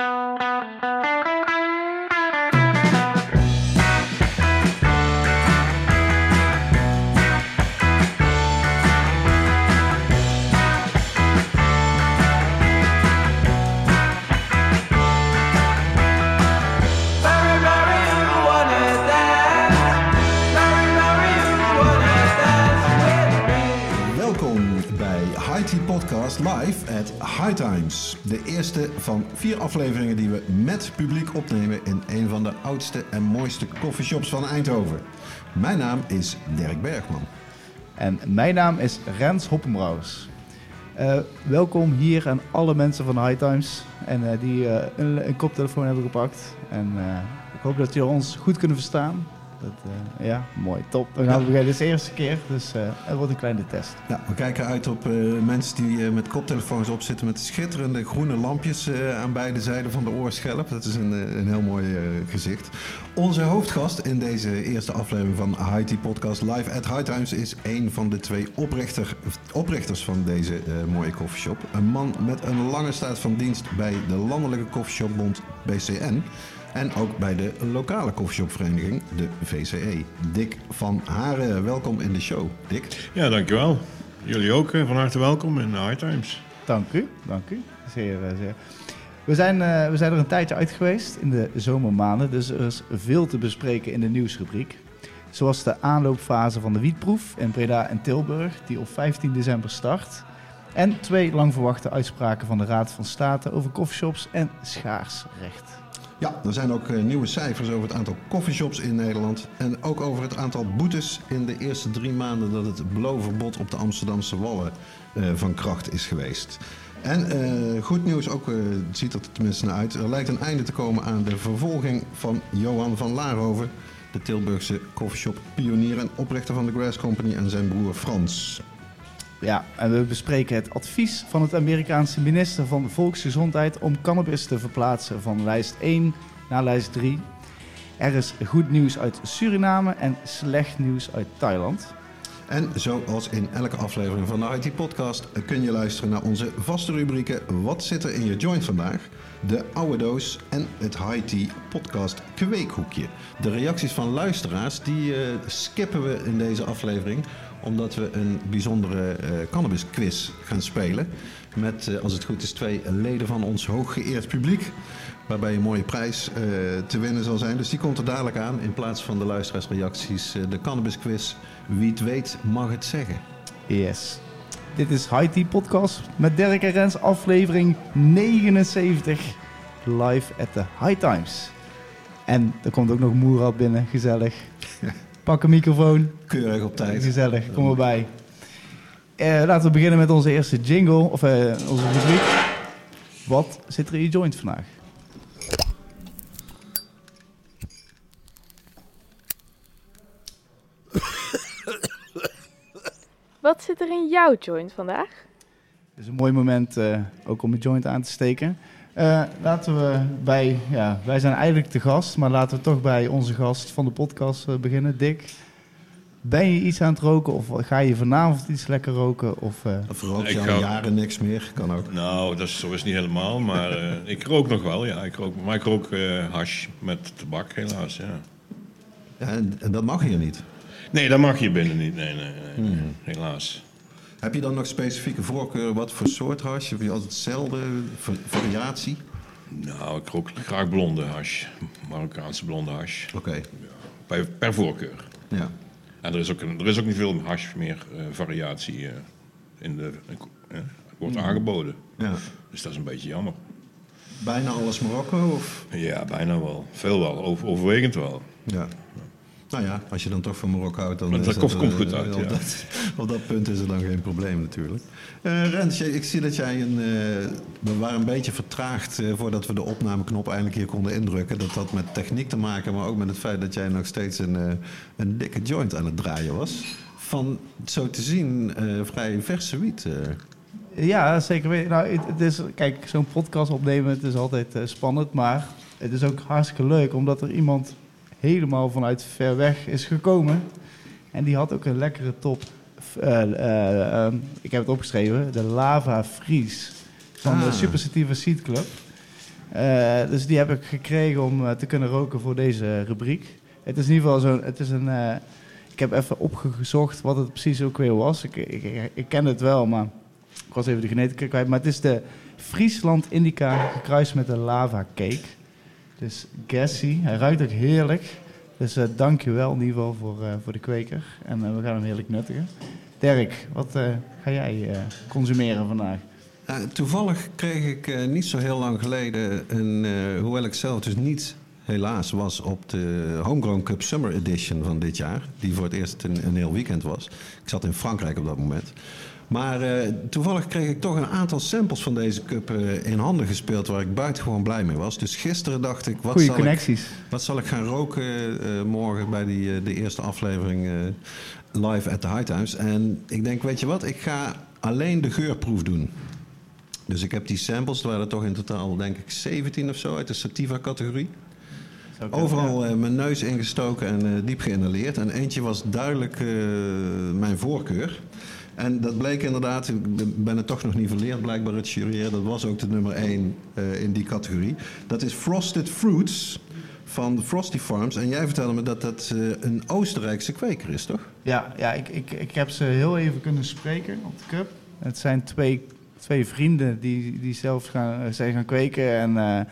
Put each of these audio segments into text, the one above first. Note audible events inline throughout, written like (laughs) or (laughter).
Welkom Podcast live at High Times. De eerste van vier afleveringen die we met publiek opnemen in een van de oudste en mooiste coffeeshops van Eindhoven. Mijn naam is Dirk Bergman. En mijn naam is Rens Hoppenbrouwers. Eh, welkom hier aan alle mensen van High Times en, eh, die eh, een, een koptelefoon hebben gepakt. En ik hoop dat jullie ons goed kunnen verstaan. Dat, eh, ja, mooi, top. Dan gaan we beginnen. Dit is de eerste keer, dus eh, het wordt een kleine test. Ja, we kijken uit op eh, mensen die eh, met koptelefoons opzitten met schitterende groene lampjes eh, aan beide zijden van de oorschelp. Dat is een, eh, een heel mooi gezicht. Onze hoofdgast in deze eerste aflevering van Tea Podcast Live at High Times is een van de twee oprichter, oprichters van deze eh, mooie koffieshop. Een man met een lange staat van dienst bij de Landelijke Koffieshopbond BCN. En ook bij de lokale koffieshopvereniging, de VCE. Dick van Haren, welkom in de show. Dick. Ja, dankjewel. Jullie ook eh, van harte welkom in High Times. Dank u, dank u. Zeer, eh, zeer. We zijn, eh, we zijn er een tijdje uit geweest in de zomermaanden, dus er is veel te bespreken in de nieuwsrubriek. Zoals de aanloopfase van de wietproef in Breda en Tilburg, die op 15 december start. En twee lang verwachte uitspraken van de Raad van State over coffeeshops en schaarsrecht. Ja, er zijn ook eh, nieuwe cijfers over het aantal coffeeshops in Nederland. En ook over het aantal boetes in de eerste drie maanden dat het beloverbod op de Amsterdamse Wallen eh, van kracht is geweest. En eh, goed nieuws, ook het ziet er tenminste naar uit. Er lijkt een einde te komen aan de vervolging van Johan van Laarhoven. De Tilburgse coffeeshop pionier en oprichter van de Grass Company en zijn broer Frans. Ja, en we bespreken het advies van het Amerikaanse minister van Volksgezondheid om cannabis te verplaatsen van lijst 1 naar lijst 3. Er is goed nieuws uit Suriname en slecht nieuws uit Thailand. En zoals in elke aflevering van de IT Podcast kun je luisteren naar onze vaste rubrieken Wat zit er in je joint vandaag? De oude doos en het High Tea Podcast Kweekhoekje. De reacties van luisteraars die eh, skippen we in deze aflevering omdat we een bijzondere eh cannabis quiz gaan spelen. Met, eh, als het goed is, twee leden van ons hooggeëerd publiek. Waarbij een mooie prijs eh, te winnen zal zijn. Dus die komt er dadelijk aan. In plaats van de luisteraarsreacties, de cannabis quiz. Wie het weet, mag het zeggen. Yes. Dit is High Tea Podcast met Dirk en Rens, aflevering 79. Live at the High Times. En er komt ook nog Moerad binnen, gezellig. (laughs) Pak een microfoon, Keurig op tijd. gezellig, kom erbij. Eh, laten we beginnen met onze eerste jingle, of eh, onze rubriek. Wat zit er in je joint vandaag? Wat zit er in jouw joint vandaag? Het is een mooi moment eh, ook om een joint aan te steken. Eh, laten we bij, ja, wij zijn eigenlijk de gast, maar laten we toch bij onze gast van de podcast eh, beginnen, Dick. Ben je iets aan het roken of ga je vanavond iets lekker roken? Of, eh, Of rook Ik je al ga- jaren niks meer? Kan ook. Nou, dat is, zo is niet helemaal, maar eh, ik rook nog wel. Ja, ik rook, maar ik rook eh, hash met tabak helaas, ja. Ja, en, en dat mag hier niet. Nee, dat mag hier binnen niet. Nee, nee, nee, nee, helaas. Heb je dan nog specifieke voorkeur? Wat voor soort hash? Heb je altijd hetzelfde va- variatie? Nou, ik rook graag blonde hash. Marokkaanse blonde hash. Oké, Per, per voorkeur. ja. En er is ook, er is ook niet veel hash meer eh, variatie eh, in de... eh, wordt aangeboden. ja. Dus dat is een beetje jammer. Bijna alles Marokko? Of? Ja, bijna wel. Veel wel. Over, overwegend wel. Ja. Nou ja, als je dan toch van Marokko houdt, dan Maar is dat kost- eh, komt goed uit, Op, ja. dat, op dat punt is er dan geen probleem natuurlijk. Eh Rens, ik zie dat jij een... eh, we waren een beetje vertraagd eh, voordat we de opnameknop eindelijk hier konden indrukken. Dat had met techniek te maken, maar ook met het feit dat jij nog steeds een, eh, een dikke joint aan het draaien was. Van, zo te zien, eh, vrij verse wiet. Ja, zeker weten. Nou, het, het is, kijk, zo'n podcast opnemen, het is altijd eh, spannend, maar het is ook hartstikke leuk, omdat er iemand helemaal vanuit ver weg is gekomen. En die had ook een lekkere top. eh, eh, eh, ik heb het opgeschreven, de Lava Fries van Ah. de Super Sativa Seed Club. Eh, dus die heb ik gekregen om te kunnen roken voor deze rubriek. Het is in ieder geval zo'n... Het is een... ik heb even opgezocht wat het precies ook weer was. Ik, ik, ik, ik ken het wel, maar ik was even de genetica kwijt. Maar het is de Friesland Indica gekruist met de lava cake. Dus gassy. Hij ruikt ook heerlijk. Dus eh dank je wel in ieder geval voor, eh, voor de kweker. En eh, we gaan hem heerlijk nuttigen. Dirk, wat ga jij consumeren vandaag? Eh, toevallig kreeg ik niet zo heel lang geleden, een, hoewel ik zelf dus niet helaas was op de Homegrown Cup Summer Edition van dit jaar, die voor het eerst een, een heel weekend was. Ik zat in Frankrijk op dat moment. Maar eh, toevallig kreeg ik toch een aantal samples van deze cup eh, in handen gespeeld waar ik buitengewoon blij mee was. Dus gisteren dacht ik, wat, zal ik, wat zal ik gaan roken eh, morgen bij die, de eerste aflevering live at the High Times. En ik denk, weet je wat, ik ga alleen de geurproef doen. Dus ik heb die samples, er waren er toch in totaal denk ik 17 of zo uit de sativa-categorie. Zou Overal eh, mijn neus ingestoken en eh, diep geïnhaleerd. En eentje was duidelijk eh, mijn voorkeur. En dat bleek inderdaad, ik ben- het toch nog niet verleerd, blijkbaar het jureren. Dat was ook de nummer 1 in die categorie. Dat is Frosted Fruits van de Frosty Farms. En jij vertelde me dat dat een Oostenrijkse kweker is, toch? Ja, ja ik, ik, ik heb ze heel even kunnen spreken op de cup. Het zijn twee, twee vrienden die, die zelf gaan, zijn gaan kweken. En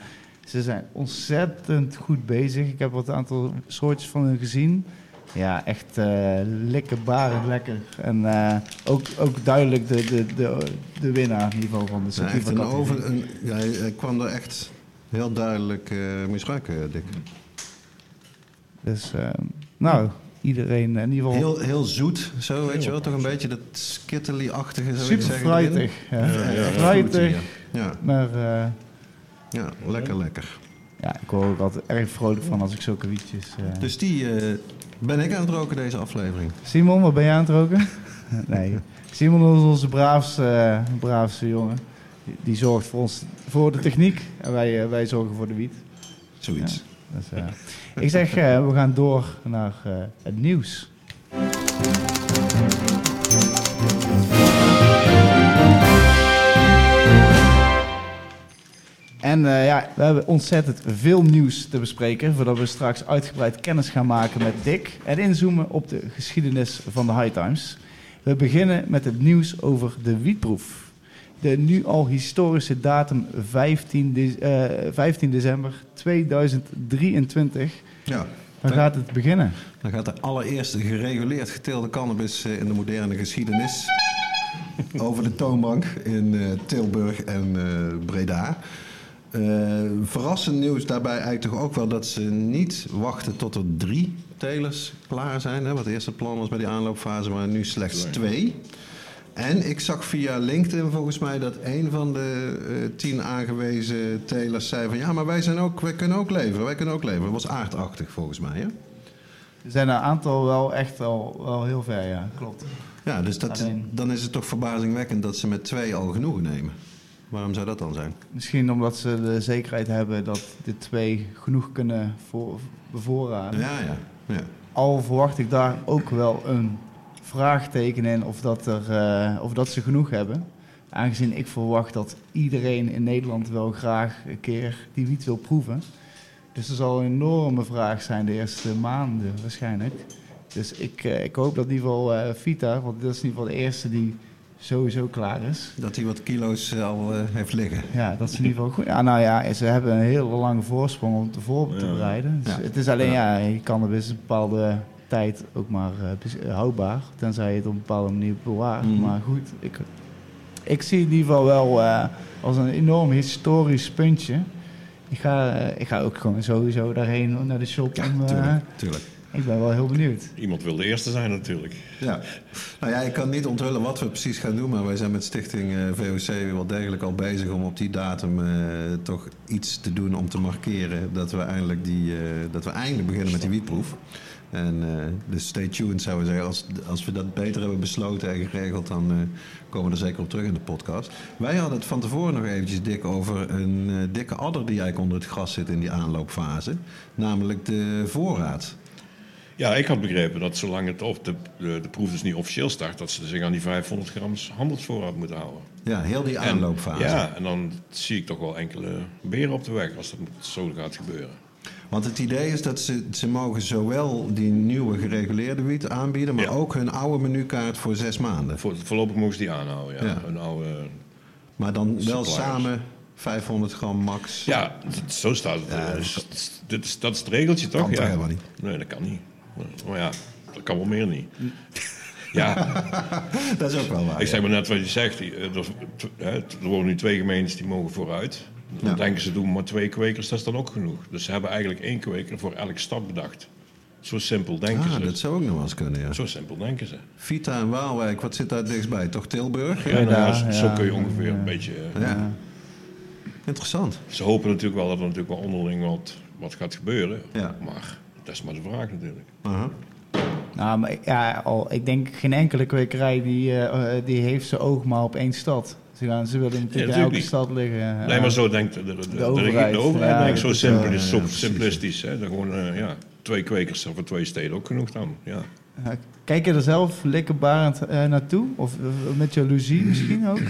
ze zijn ontzettend goed bezig. Ik heb wat aantal soortjes van hun gezien. Ja, echt eh likkerbarend lekker. En eh, ook, ook duidelijk de, de, de, de winnaar in ieder geval van de Ja, een sativa-categorie. over, een, ja, hij kwam er echt heel duidelijk uh, misruiken, Dick. Dus nou, iedereen in ieder geval Heel, heel zoet, zo weet je wel. Toch een beetje dat ik super fruitig. Ja. Ja, ja, fruitig, Ja, maar... ja, lekker, lekker. Ja, ik word ook altijd erg vrolijk van als ik zulke wietjes... eh Dus die eh, ben ik aan het roken deze aflevering. Simon, wat ben jij aan het roken? (laughs) nee. Simon is onze braafste, eh, braafste jongen. Die, die zorgt voor ons voor de techniek en wij, wij zorgen voor de wiet. Zoiets. Dus, ik zeg, we gaan door naar het nieuws. En eh, ja, we hebben ontzettend veel nieuws te bespreken... voordat we straks uitgebreid kennis gaan maken met Dick... en inzoomen op de geschiedenis van de High Times. We beginnen met het nieuws over de wietproef. De nu al historische datum 15, de- eh, 15 december 2023. Ja, Dan gaat het beginnen. dan gaat de allereerste gereguleerd geteelde cannabis eh, in de moderne geschiedenis... (laughs) over de toonbank in Tilburg en Breda. Eh, verrassend nieuws daarbij eigenlijk toch ook wel dat ze niet wachten tot er drie telers klaar zijn. Hè, wat het eerste plan was bij die aanloopfase, maar nu slechts twee. En ik zag via LinkedIn volgens mij dat een van de eh, tien aangewezen telers zei van ja, maar wij, zijn ook, wij kunnen ook leveren, wij kunnen ook leveren. Dat was aardachtig volgens mij. Hè? Er zijn een aantal wel echt wel, wel heel ver, ja, klopt. Ja, dus dat, Alleen- dan is het toch verbazingwekkend dat ze met twee al genoegen nemen. Waarom zou dat dan zijn? Misschien omdat ze de zekerheid hebben dat de twee genoeg kunnen voor, bevoorraden. Ja, ja. ja. Al verwacht ik daar ook wel een vraagteken in of dat, er, eh, of dat ze genoeg hebben. Aangezien ik verwacht dat iedereen in Nederland wel graag een keer die wiet wil proeven. Dus er zal een enorme vraag zijn de eerste maanden waarschijnlijk. Dus ik, eh, ik hoop dat in ieder geval eh, Vita, want dat is in ieder geval de eerste die sowieso klaar is. Dat hij wat kilo's eh, al eh, heeft liggen. Ja, dat is in ieder geval goed. Ja, nou ja, ze hebben een hele lange voorsprong om te voor te Ja. bereiden. Dus Ja. Het is alleen, ja, je cannabis een bepaalde tijd ook maar eh, eh, houdbaar. Tenzij je het op een bepaalde manier bewaart. Mhm. Maar goed, ik, ik zie het in ieder geval wel eh, als een enorm historisch puntje. Ik ga, ik ga ook gewoon sowieso daarheen naar de shop. Ja, om, eh, tuurlijk. tuurlijk. Ik ben wel heel benieuwd. Iemand wil de eerste zijn natuurlijk. Ja. Nou ja, ik kan niet onthullen wat we precies gaan doen, maar wij zijn met Stichting eh, VOC wel degelijk al bezig om op die datum eh, toch iets te doen om te markeren dat we eindelijk, die, eh, dat we eindelijk beginnen met die wietproef. En eh, dus stay tuned zou ik zeggen. Als, als we dat beter hebben besloten en geregeld, dan eh, komen we er zeker op terug in de podcast. Wij hadden het van tevoren nog eventjes dik over een eh, dikke adder die eigenlijk onder het gras zit in die aanloopfase. Namelijk de voorraad. Ja, ik had begrepen dat zolang het of de, de, de proef dus niet officieel start, dat ze zich aan die 500 gram handelsvoorraad moeten houden. Ja, heel die En- aanloopfase. ja, en dan zie ik toch wel enkele beren op de weg als dat zo gaat gebeuren. Want het idee is dat ze, ze mogen zowel die nieuwe gereguleerde wiet aanbieden, maar Ja. ook hun oude menukaart voor zes maanden. Voor, voorlopig mogen ze die aanhouden, ja. Ja. Een oude... Maar dan wel samen 500 gram max. Ja, zo staat het. Ja, Eh, dat is, dat is het regeltje, toch? Kan toch ja. helemaal niet? Nee, dat kan niet. Maar ja, dat kan wel meer niet. Ja, (laughs) Dat is ook wel waar. ik zeg maar net wat je zegt. eh, Er, er worden nu twee gemeentes die mogen vooruit. Dan Ja. denken ze, doen maar twee kwekers, dat is dan ook genoeg. Dus ze hebben eigenlijk één kweker voor elke stad bedacht. Zo simpel denken Ah, ze. dat zou ook nog wel eens kunnen, ja. Zo simpel denken ze. Vita en Waalwijk, wat zit daar dichtstbij? Toch Tilburg? Ja, nou ja, Ja, zo ja, kun je ongeveer ja. een beetje... eh, Ja. Interessant. Ze hopen natuurlijk wel dat er natuurlijk wel onderling wat, wat gaat gebeuren. Ja. Maar dat is maar de vraag natuurlijk. Aha. Nou, maar ja, al, ik denk geen enkele kwekerij die, eh, eh, die heeft zijn oog maar op één stad. Ze, gaan, ze willen natuurlijk in natuurlijk elke niet. stad liggen. Nee, eh, maar zo denkt de, de, de, de, overheid. de overheid Ja, denkt zo simpel is, ja, simplistisch. Hè? Dan gewoon, ja, twee kwekers voor twee steden ook genoeg dan. Ja. Kijk je er zelf likkerbarend eh, naartoe? Of met jaloezie misschien ook?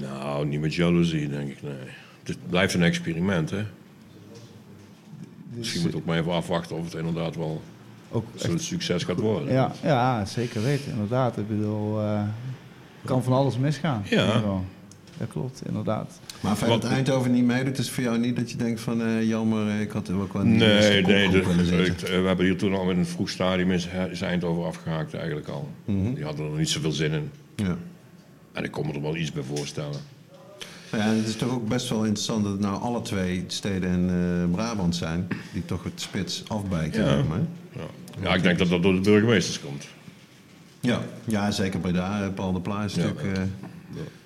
Nou, niet met jaloezie, denk ik, nee. Het blijft een experiment, hè. Misschien moet ik ook maar even afwachten of het inderdaad wel Ook zo'n succes gaat worden. Ja, ja, zeker weten, inderdaad. Ik bedoel, eh kan van alles misgaan. Ja. Dat klopt, inderdaad. Maar feit dat Wat- Eindhoven niet meedoet, is voor jou niet dat je denkt van eh, jammer, ik had er ook wel een Nee, nee, ik- eh, we hebben hier toen al in een vroeg stadium is, is Eindhoven afgehaakt eigenlijk al. Mhm. Die hadden er niet zoveel zin in. Ja. En ik kon me er wel iets bij voorstellen. Ja, het is toch ook best wel interessant dat het nou alle twee steden in eh, Brabant zijn die toch het spits afbijten. Ja. maar. Ja. ja, ik denk dat dat door de burgemeesters komt. Ja. ja, zeker Breda. eh, Paul de Pla is Ja. natuurlijk... eh,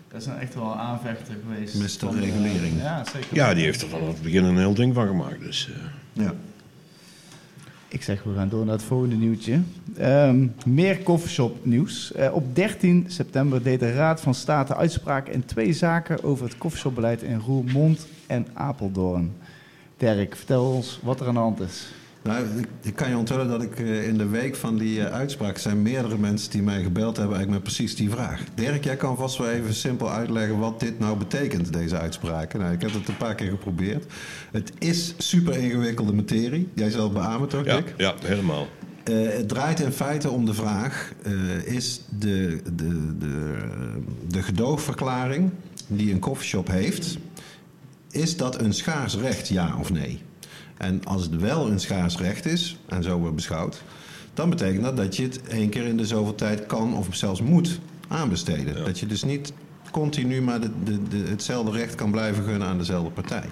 Dat is een echt wel aanvechter geweest. Mr. van, eh, Regulering. ja, zeker. Ja, die heeft er van het begin een heel ding van gemaakt. Dus, eh, ja. Ik zeg, we gaan door naar het volgende nieuwtje. Ehm, meer koffieshop nieuws. Eh, op 13 september deed de Raad van State uitspraak in twee zaken over het koffieshopbeleid in Roermond en Apeldoorn. Dirk, vertel ons wat er aan de hand is. Nou, ik, ik kan je onthullen dat ik eh, in de week van die eh, uitspraak zijn meerdere mensen die mij gebeld hebben eigenlijk met precies die vraag. Dirk, jij kan vast wel even simpel uitleggen wat dit nou betekent, deze uitspraken. Nou, ik heb het een paar keer geprobeerd. Het is super ingewikkelde materie. Jij het beamen toch, ja, Dick? ja, helemaal. Eh, het draait in feite om de vraag: is de, de, de, de gedoogverklaring die een koffieshop heeft, is dat een schaars recht, ja of nee? En als het wel een schaars recht is, en zo wordt beschouwd, dan betekent dat dat je het één keer in de zoveel tijd kan of zelfs moet aanbesteden. Ja. Dat je dus niet continu maar de, de, de, hetzelfde recht kan blijven gunnen aan dezelfde partij.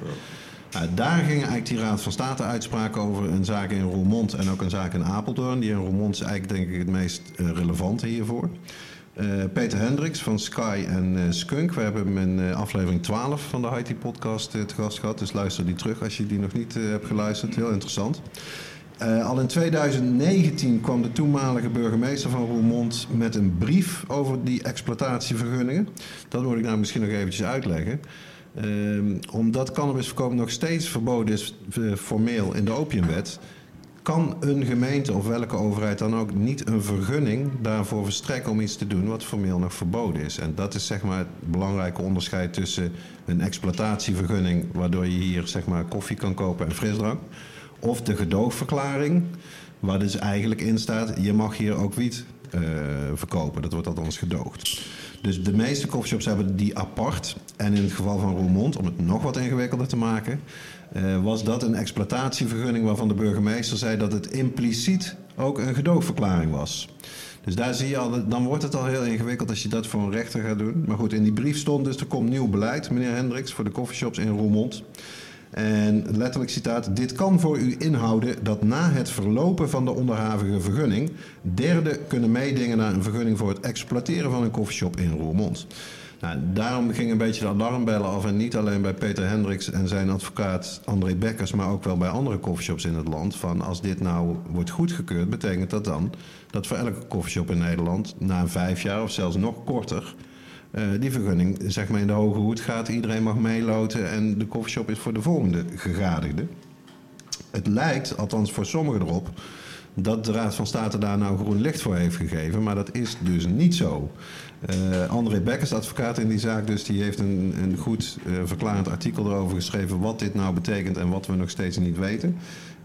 Daar gingen eigenlijk die Raad van State uitspraken over een zaak in Roermond en ook een zaak in Apeldoorn. Die in Roermond is eigenlijk denk ik het meest eh, relevante hiervoor. Eh, Peter Hendricks van Sky en eh, Skunk. We hebben hem in eh, aflevering 12 van de IT podcast te gast gehad. Dus luister die terug als je die nog niet hebt geluisterd. Heel interessant. Al in 2019 kwam de toenmalige burgemeester van Roermond met een brief over die exploitatievergunningen. Dat moet ik nou misschien nog eventjes uitleggen. Ehm, omdat cannabisverkoop nog steeds verboden is formeel in de opiumwet, kan een gemeente of welke overheid dan ook niet een vergunning daarvoor verstrekken om iets te doen wat formeel nog verboden is. En dat is zeg maar het belangrijke onderscheid tussen een exploitatievergunning, waardoor je hier zeg maar koffie kan kopen en frisdrank, of de gedoogverklaring, waar dus eigenlijk in staat, je mag hier ook wiet eh, verkopen. Dat wordt althans gedoogd. Dus de meeste coffeeshops hebben die apart. En in het geval van Roermond, om het nog wat ingewikkelder te maken, eh, was dat een exploitatievergunning waarvan de burgemeester zei dat het impliciet ook een gedoogverklaring was. Dus daar zie je al, dan wordt het al heel ingewikkeld als je dat voor een rechter gaat doen. Maar goed, in die brief stond dus er komt nieuw beleid, meneer Hendricks, voor de coffeeshops in Roermond. En letterlijk citaat: Dit kan voor u inhouden dat na het verlopen van de onderhavige vergunning. derden kunnen meedingen naar een vergunning voor het exploiteren van een koffieshop in Roermond. Nou, daarom ging een beetje de alarmbellen af. En niet alleen bij Peter Hendricks en zijn advocaat André Bekkers, maar ook wel bij andere coffeeshops in het land. Van als dit nou wordt goedgekeurd, betekent dat dan dat voor elke coffeeshop in Nederland na vijf jaar of zelfs nog korter. eh, die vergunning zeg maar in de hoge hoed gaat. Iedereen mag meeloten en de coffeeshop is voor de volgende gegadigde. Het lijkt, althans voor sommigen erop, dat de Raad van State daar nou groen licht voor heeft gegeven. Maar dat is dus niet zo. Uh, André Bekkers, advocaat in die zaak, dus die heeft een, een goed uh, verklarend artikel erover geschreven wat dit nou betekent en wat we nog steeds niet weten.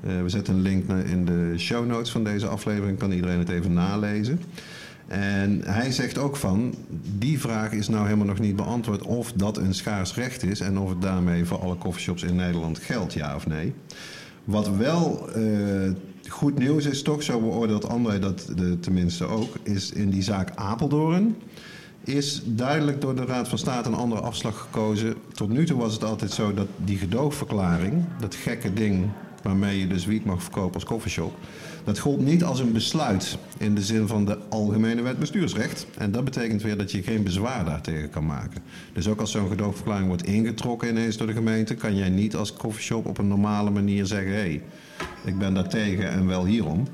Uh, we zetten een link in de show notes van deze aflevering, kan iedereen het even nalezen. En hij zegt ook van, die vraag is nou helemaal nog niet beantwoord of dat een schaars recht is en of het daarmee voor alle coffeeshops in Nederland geldt, ja of nee. Wat wel uh, goed nieuws is, toch, zo beoordeelt André dat de, tenminste ook, is in die zaak Apeldoorn is duidelijk door de Raad van State een andere afslag gekozen. Tot nu toe was het altijd zo dat die gedoogverklaring, dat gekke ding waarmee je dus wiet mag verkopen als koffieshop, dat gold niet als een besluit in de zin van de Algemene Wet Bestuursrecht. En dat betekent weer dat je geen bezwaar daartegen kan maken. Dus ook als zo'n gedoogverklaring wordt ingetrokken ineens door de gemeente, kan jij niet als koffieshop op een normale manier zeggen: hé, hey, ik ben daar tegen en wel hierom.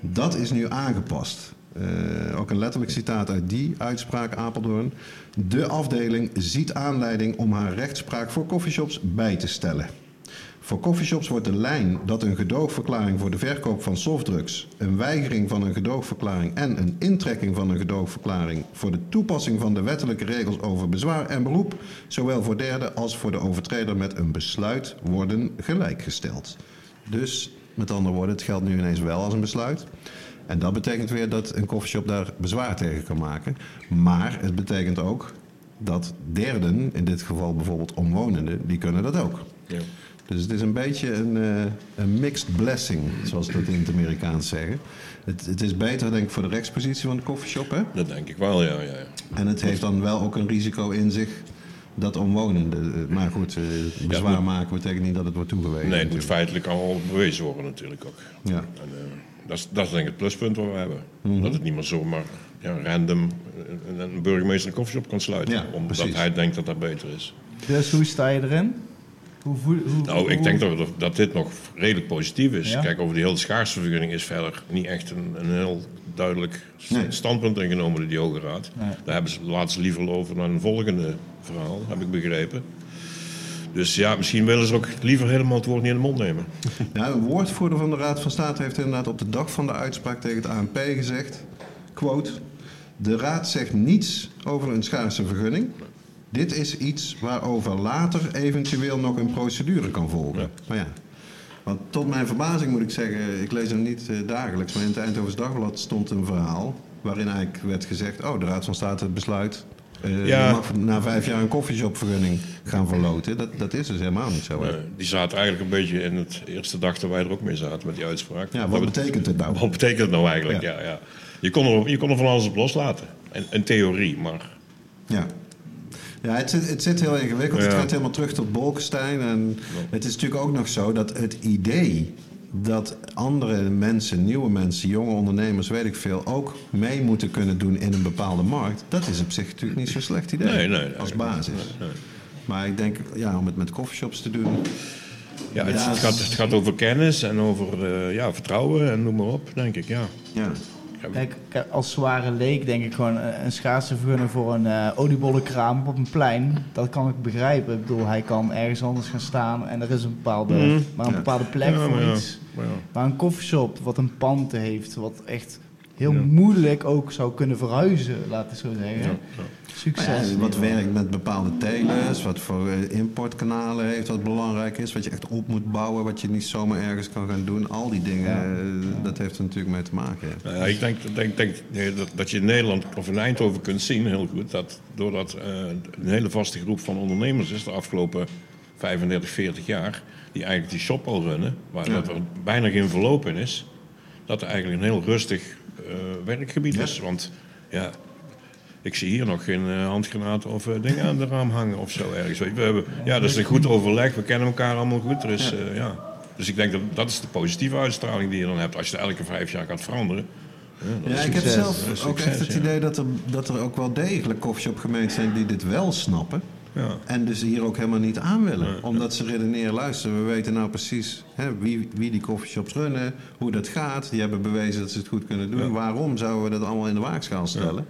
Dat is nu aangepast. Uh, ook een letterlijk citaat uit die uitspraak Apeldoorn. De afdeling ziet aanleiding om haar rechtspraak voor coffeeshops bij te stellen. Voor coffeeshops wordt de lijn dat een gedoogverklaring voor de verkoop van softdrugs, een weigering van een gedoogverklaring en een intrekking van een gedoogverklaring voor de toepassing van de wettelijke regels over bezwaar en beroep, zowel voor derde als voor de overtreder met een besluit worden gelijkgesteld. Dus met andere woorden, het geldt nu ineens wel als een besluit. En dat betekent weer dat een koffieshop daar bezwaar tegen kan maken. Maar het betekent ook dat derden, in dit geval bijvoorbeeld omwonenden, die kunnen dat ook. Ja. Dus het is een beetje een, uh, een mixed blessing, zoals dat in het Amerikaans zeggen. Het, het, is beter, denk ik, voor de rechtspositie van de koffieshop, hè? Dat denk ik wel, ja, ja. En het heeft dan wel ook een risico in zich dat omwonenden. Eh, maar goed, uh, bezwaar ja, maken betekent niet dat het wordt toegewezen. Nee, het moet feitelijk al bewezen worden natuurlijk ook. Ja. En, dat is, dat is denk ik het pluspunt wat we hebben. Mhm. Dat het niet meer zomaar ja, random een burgemeester een koffieshop kan sluiten. omdat hij denkt dat dat beter is. Dus hoe sta je erin? Hoe hoe, nou, ik denk dat, dat dit nog redelijk positief is. Kijk, over die hele schaarsvergunning is verder niet echt een, een heel duidelijk standpunt ingenomen door die Hoge Raad. Daar hebben ze laatst liever over naar een volgende verhaal, heb ik begrepen. Dus ja, misschien willen ze ook liever helemaal het woord niet in de mond nemen. (laughs) Ja, een woordvoerder van de Raad van State heeft inderdaad op de dag van de uitspraak tegen het ANP gezegd... quote, de Raad zegt niets over een schaarse vergunning... Dit is iets waarover later eventueel nog een procedure kan volgen. Maar ja, want tot mijn verbazing moet ik zeggen, ik lees hem niet uh, dagelijks, maar in het Eindhovens Dagblad stond een verhaal waarin eigenlijk werd gezegd, oh, de Raad van State besluit uh, ja. je mag na vijf jaar een koffieshopvergunning gaan verloten. Dat, dat is dus helemaal niet zo. die zaten eigenlijk een beetje in het eerste dag dat wij er ook mee zaten met die uitspraak. Ja, wat betekent het nou? Wat betekent het nou eigenlijk? Ja. Ja, Je, kon er, je kon er van alles op loslaten. In, in theorie, maar... Ja. Ja, het zit, het zit heel ingewikkeld. Het gaat helemaal terug tot Bolkestein. En het is natuurlijk ook nog zo dat het idee dat andere mensen, nieuwe mensen, jonge ondernemers, weet ik veel, ook mee moeten kunnen doen in een bepaalde markt. Dat is op zich natuurlijk niet zo'n slecht idee nee, nee, als basis. Maar ik denk, ja, om het met coffeeshops te doen. Ja, het, het, gaat, het gaat over kennis en over uh, ja, vertrouwen en noem maar op, denk ik, ja. ja. Kijk, als zware leek denk ik gewoon eh, een schaarse vergunning voor een uh, oliebollenkraam op een plein. Dat kan ik begrijpen. Ik bedoel, hij kan ergens anders gaan staan en er is een bepaalde, mm. maar een bepaalde plek voor iets. Maar een koffieshop wat een pand heeft, wat echt heel moeilijk ook zou kunnen verhuizen, laten we zo zeggen. Succes. wat werkt met bepaalde telers, wat voor eh, importkanalen heeft, wat belangrijk is, wat je echt op moet bouwen, wat je niet zomaar ergens kan gaan doen. Al die dingen, eh, dat heeft er natuurlijk mee te maken. Ja. ja ik denk, denk, denk dat, dat je in Nederland of in Eindhoven kunt zien, heel goed, dat doordat uh, een hele vaste groep van ondernemers is de afgelopen 35, 40 jaar, die eigenlijk die shop al runnen, waar dat er bijna geen verloop in is, dat er eigenlijk een heel rustig werkgebied is. Want ja, ik zie hier nog geen uh, handgranaten of uh, dingen aan de raam hangen of zo ergens. We hebben, ja, dat is een goed overleg. We kennen elkaar allemaal goed. Er is, uh, ja. Dus ik denk dat dat is de positieve uitstraling die je dan hebt als je het elke vijf jaar gaat veranderen. Ja, ja ik heb zelf ook echt het idee dat er, dat er ook wel degelijk gemeenten zijn die dit wel snappen. Ja. En dus hier ook helemaal niet aan willen. Omdat ze redeneren, luister, we weten nou precies hè, wie, wie die coffeeshops runnen, hoe dat gaat. Die hebben bewezen dat ze het goed kunnen doen. Waarom zouden we dat allemaal in de waagschaal stellen?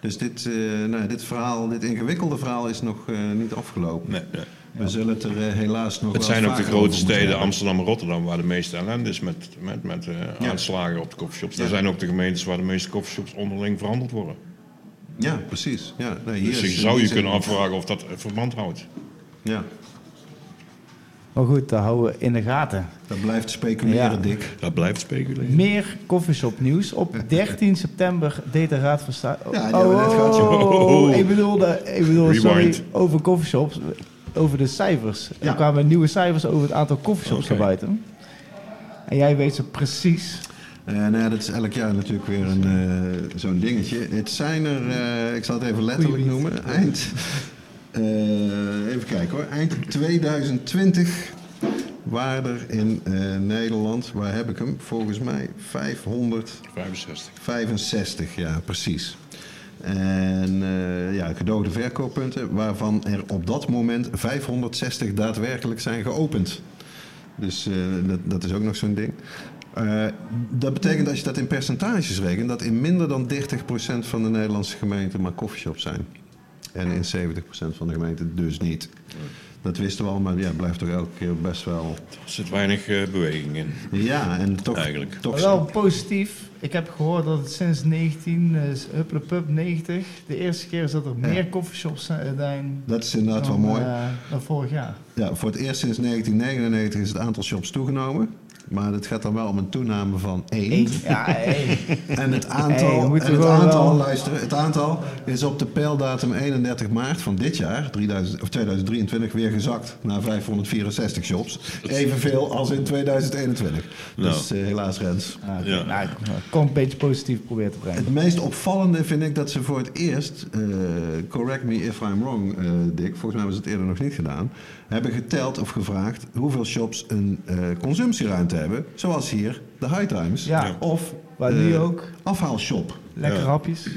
Dus dit, uh, nou, dit verhaal, dit ingewikkelde verhaal is nog uh, niet afgelopen. Nee, nee. We zullen het er eh, helaas nog Het zijn ook de grote steden. Amsterdam en Rotterdam, waar de meeste ellende is met, met, met eh, aanslagen op de coffeeshops. Er zijn ook de gemeentes waar de meeste coffeeshops onderling verhandeld worden. Ja, precies. Ja, nee, hier Dus je zou je kunnen afvragen of dat verband houdt. Ja, Maar goed, dat houden we in de gaten. dat blijft speculeren, Ja. Dick. Dat blijft speculeren. Meer coffeeshop nieuws. Op (laughs) 13 september deed de Raad van State... Ja, die hebben we net gehad, oh, ik bedoelde, ik bedoelde sorry, over coffeeshops, over de cijfers. Ja. Er kwamen nieuwe cijfers over het aantal coffeeshops Oké. naar buiten. En jij weet ze precies. Nou ja, dat is elk jaar natuurlijk weer een, eh, zo'n dingetje. Het zijn er, eh, ik zal het even letterlijk noemen, eind... eh, even kijken hoor. Eind 2020 waren er in eh, Nederland, waar heb ik hem? Volgens mij 565, 65. ja precies. En eh, ja, gedoogde verkooppunten, waarvan er op dat moment 560 daadwerkelijk zijn geopend. Dus eh, dat, dat is ook nog zo'n ding. Eh, dat betekent als je dat in percentages rekent, dat in minder dan 30% van de Nederlandse gemeenten maar coffeeshops zijn. En in 70% van de gemeenten dus niet. Dat wisten we al, maar ja, blijft toch elke keer best wel. Er zit weinig eh, beweging in. Ja, en toch. Eigenlijk. toch wel positief. Ik heb gehoord dat het sinds 19, uh, Hupplepup 90, de eerste keer is dat er Ja. meer coffeeshops zijn dat is inderdaad wel mooi. eh, dan vorig jaar. Ja, voor het eerst sinds 1999 is het aantal shops toegenomen. Maar het gaat dan wel om een toename van 1. Eén. Ja, hey. (laughs) En het aantal, en het aantal luisteren, het aantal is op de peildatum 31 maart van dit jaar, 3000, of 2023, weer gezakt naar 564 shops. Evenveel als in 2021. Dus eh, helaas Rens. Nou, oké. Ja. nou, ik kon een beetje positief proberen te brengen. Het meest opvallende vind ik dat ze voor het eerst, eh, correct me if I'm wrong, eh, Dick, volgens mij hebben ze het eerder nog niet gedaan, hebben geteld of gevraagd hoeveel shops een eh, consumptieruimte hebben. Zoals hier de High Times. Ja. Of Waar eh, nu ook afhaalshop. lekker hapjes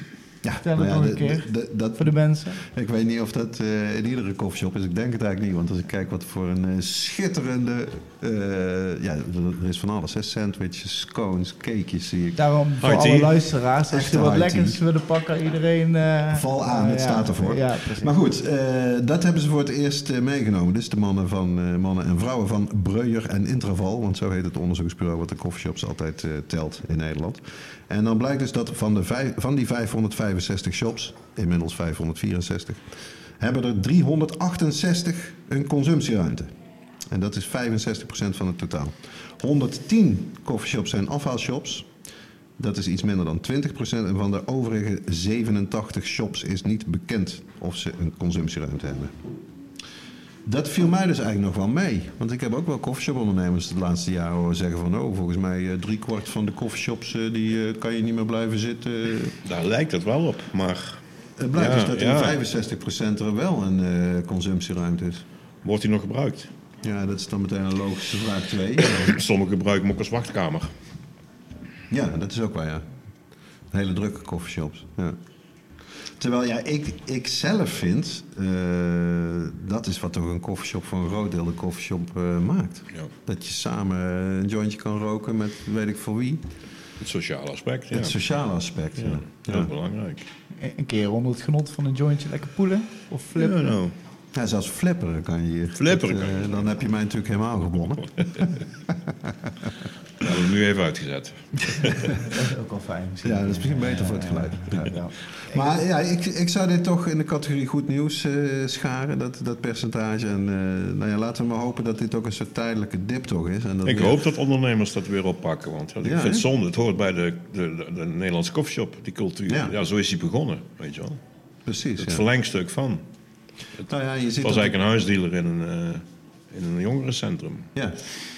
Ja, Vertel het nog de- een keer. de- de- dat, voor de mensen. ik weet niet of dat eh, in iedere koffieshop is. Ik denk het eigenlijk niet. Want als ik kijk wat voor een eh, schitterende... eh, ja, er is van alles. Hè? Sandwiches, scones, cakejes zie ik. Daarom voor alle luisteraars, als je wat lekkers willen pakken, iedereen... eh, Val aan, eh, het ja. staat ervoor. Ja. Maar goed, eh, dat hebben ze voor het eerst meegenomen. Dus de mannen, van, eh, mannen en vrouwen van Breuer en Intraval. Want zo heet het onderzoeksbureau wat de coffeeshops altijd eh, telt in Nederland. En dan blijkt dus dat van, de vijf, van die 565 shops, inmiddels 564, hebben er 368 een consumptieruimte. En dat is 65% van het totaal. 110 coffeeshops zijn afhaalshops. Dat is iets minder dan 20%. En van de overige 87 shops is niet bekend of ze een consumptieruimte hebben. Dat viel mij dus eigenlijk nog wel mee. Want ik heb ook wel coffeeshop-ondernemers de laatste jaren horen zeggen van... oh, volgens mij eh, driekwart van de coffeeshops eh, die, eh, kan je niet meer blijven zitten. Daar lijkt het wel op, maar Het blijkt Ja, dus dat ja. in 65% er wel een eh, consumptieruimte is. wordt die nog gebruikt? Ja, dat is dan meteen een logische vraag 2. (clears throat) Sommigen gebruiken hem ook als wachtkamer. Ja, dat is ook wel, ja. Hele drukke coffeeshops. Ja. Terwijl, ja, ik, ik zelf vind... eh, dat is wat toch een coffeeshop voor een groot deel de coffeeshop eh, maakt. Ja. Dat je samen een jointje kan roken met weet ik voor wie. Het sociale aspect, ja. Het sociale aspect, ja. ja. Ja. Heel belangrijk. Een keer onder het genot van een jointje lekker poelen of flippen. Ja, nou. Ja, zelfs flipperen kan je hier. Flipperen Dat, kan je. eh, Dan heb je mij natuurlijk helemaal gewonnen. (laughs) Dat hebben we nu even uitgezet. (laughs) Dat is ook wel fijn. misschien. Ja, dat is misschien beter voor het geluid. ja. Maar ja, ik, ik zou dit toch in de categorie goed nieuws eh, scharen, dat, dat percentage. En eh, nou ja, laten we maar hopen dat dit ook een soort tijdelijke dip toch is. En dat Ik weer- hoop dat ondernemers dat weer oppakken. Want ja, ik Ja, vind het zonde. Het hoort bij de, de, de, de Nederlandse koffieshop, die cultuur. Ja. Ja. zo is die begonnen, weet je wel. Precies, Het ja. verlengstuk van. Nou ja, je Het was eigenlijk een huisdealer in een, eh, in een jongerencentrum. Ja,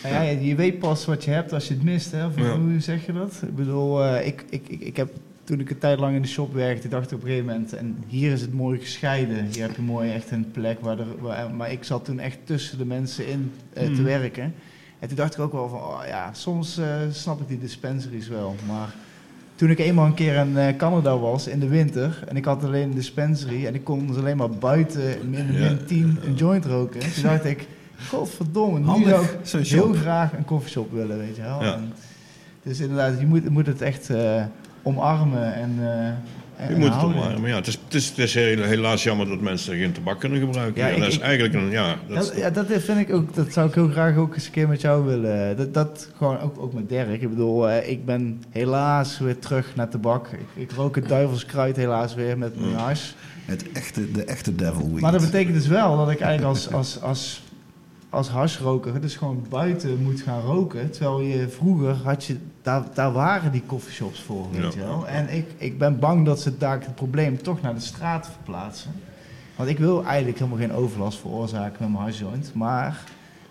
Nou ja, je weet pas wat je hebt als je het mist, hè? Of Ja. hoe zeg je dat? Ik bedoel, eh, ik, ik, ik, ik heb toen ik een tijd lang in de shop werkte, dacht ik op een gegeven moment, en hier is het mooi gescheiden. Hier heb je mooi echt een plek waar, er, waar maar ik zat toen echt tussen de mensen in eh, te Mhm. werken. En toen dacht ik ook wel van, oh ja, soms eh, snap ik die dispensaries wel, maar toen ik eenmaal een keer in eh, Canada was in de winter en ik had alleen een dispensary en ik kon dus alleen maar buiten min, Ja. min 10 een joint roken. Toen dacht ik, godverdomme, nu Handig, zou ik heel shop. graag een koffieshop willen, weet je wel. En dus inderdaad, je moet, moet het echt eh, omarmen en, eh, en Je moet het opwarmen. Maar ja, het is, het is, het is heel- helaas jammer dat mensen geen tabak kunnen gebruiken. Ja, Ja, ik- dat is ik- eigenlijk een, ja, dat, Dat, ja, dat vind ik ook, dat zou ik heel graag ook eens een keer met jou willen. Dat, dat gewoon ook, ook met Dirk. Ik bedoel, eh, ik ben helaas weer terug naar tabak. Ik, ik rook het duivelskruid helaas weer met mijn hash. Het echte, de echte devil weed. Maar dat betekent dus wel dat ik eigenlijk als, als, als, als hashroker dus gewoon buiten moet gaan roken. Terwijl je vroeger had je, daar, daar waren die coffeeshops voor, weet je wel. En ik, ik ben bang dat ze daar het probleem toch naar de straat verplaatsen. Want ik wil eigenlijk helemaal geen overlast veroorzaken met mijn hashjoint. Maar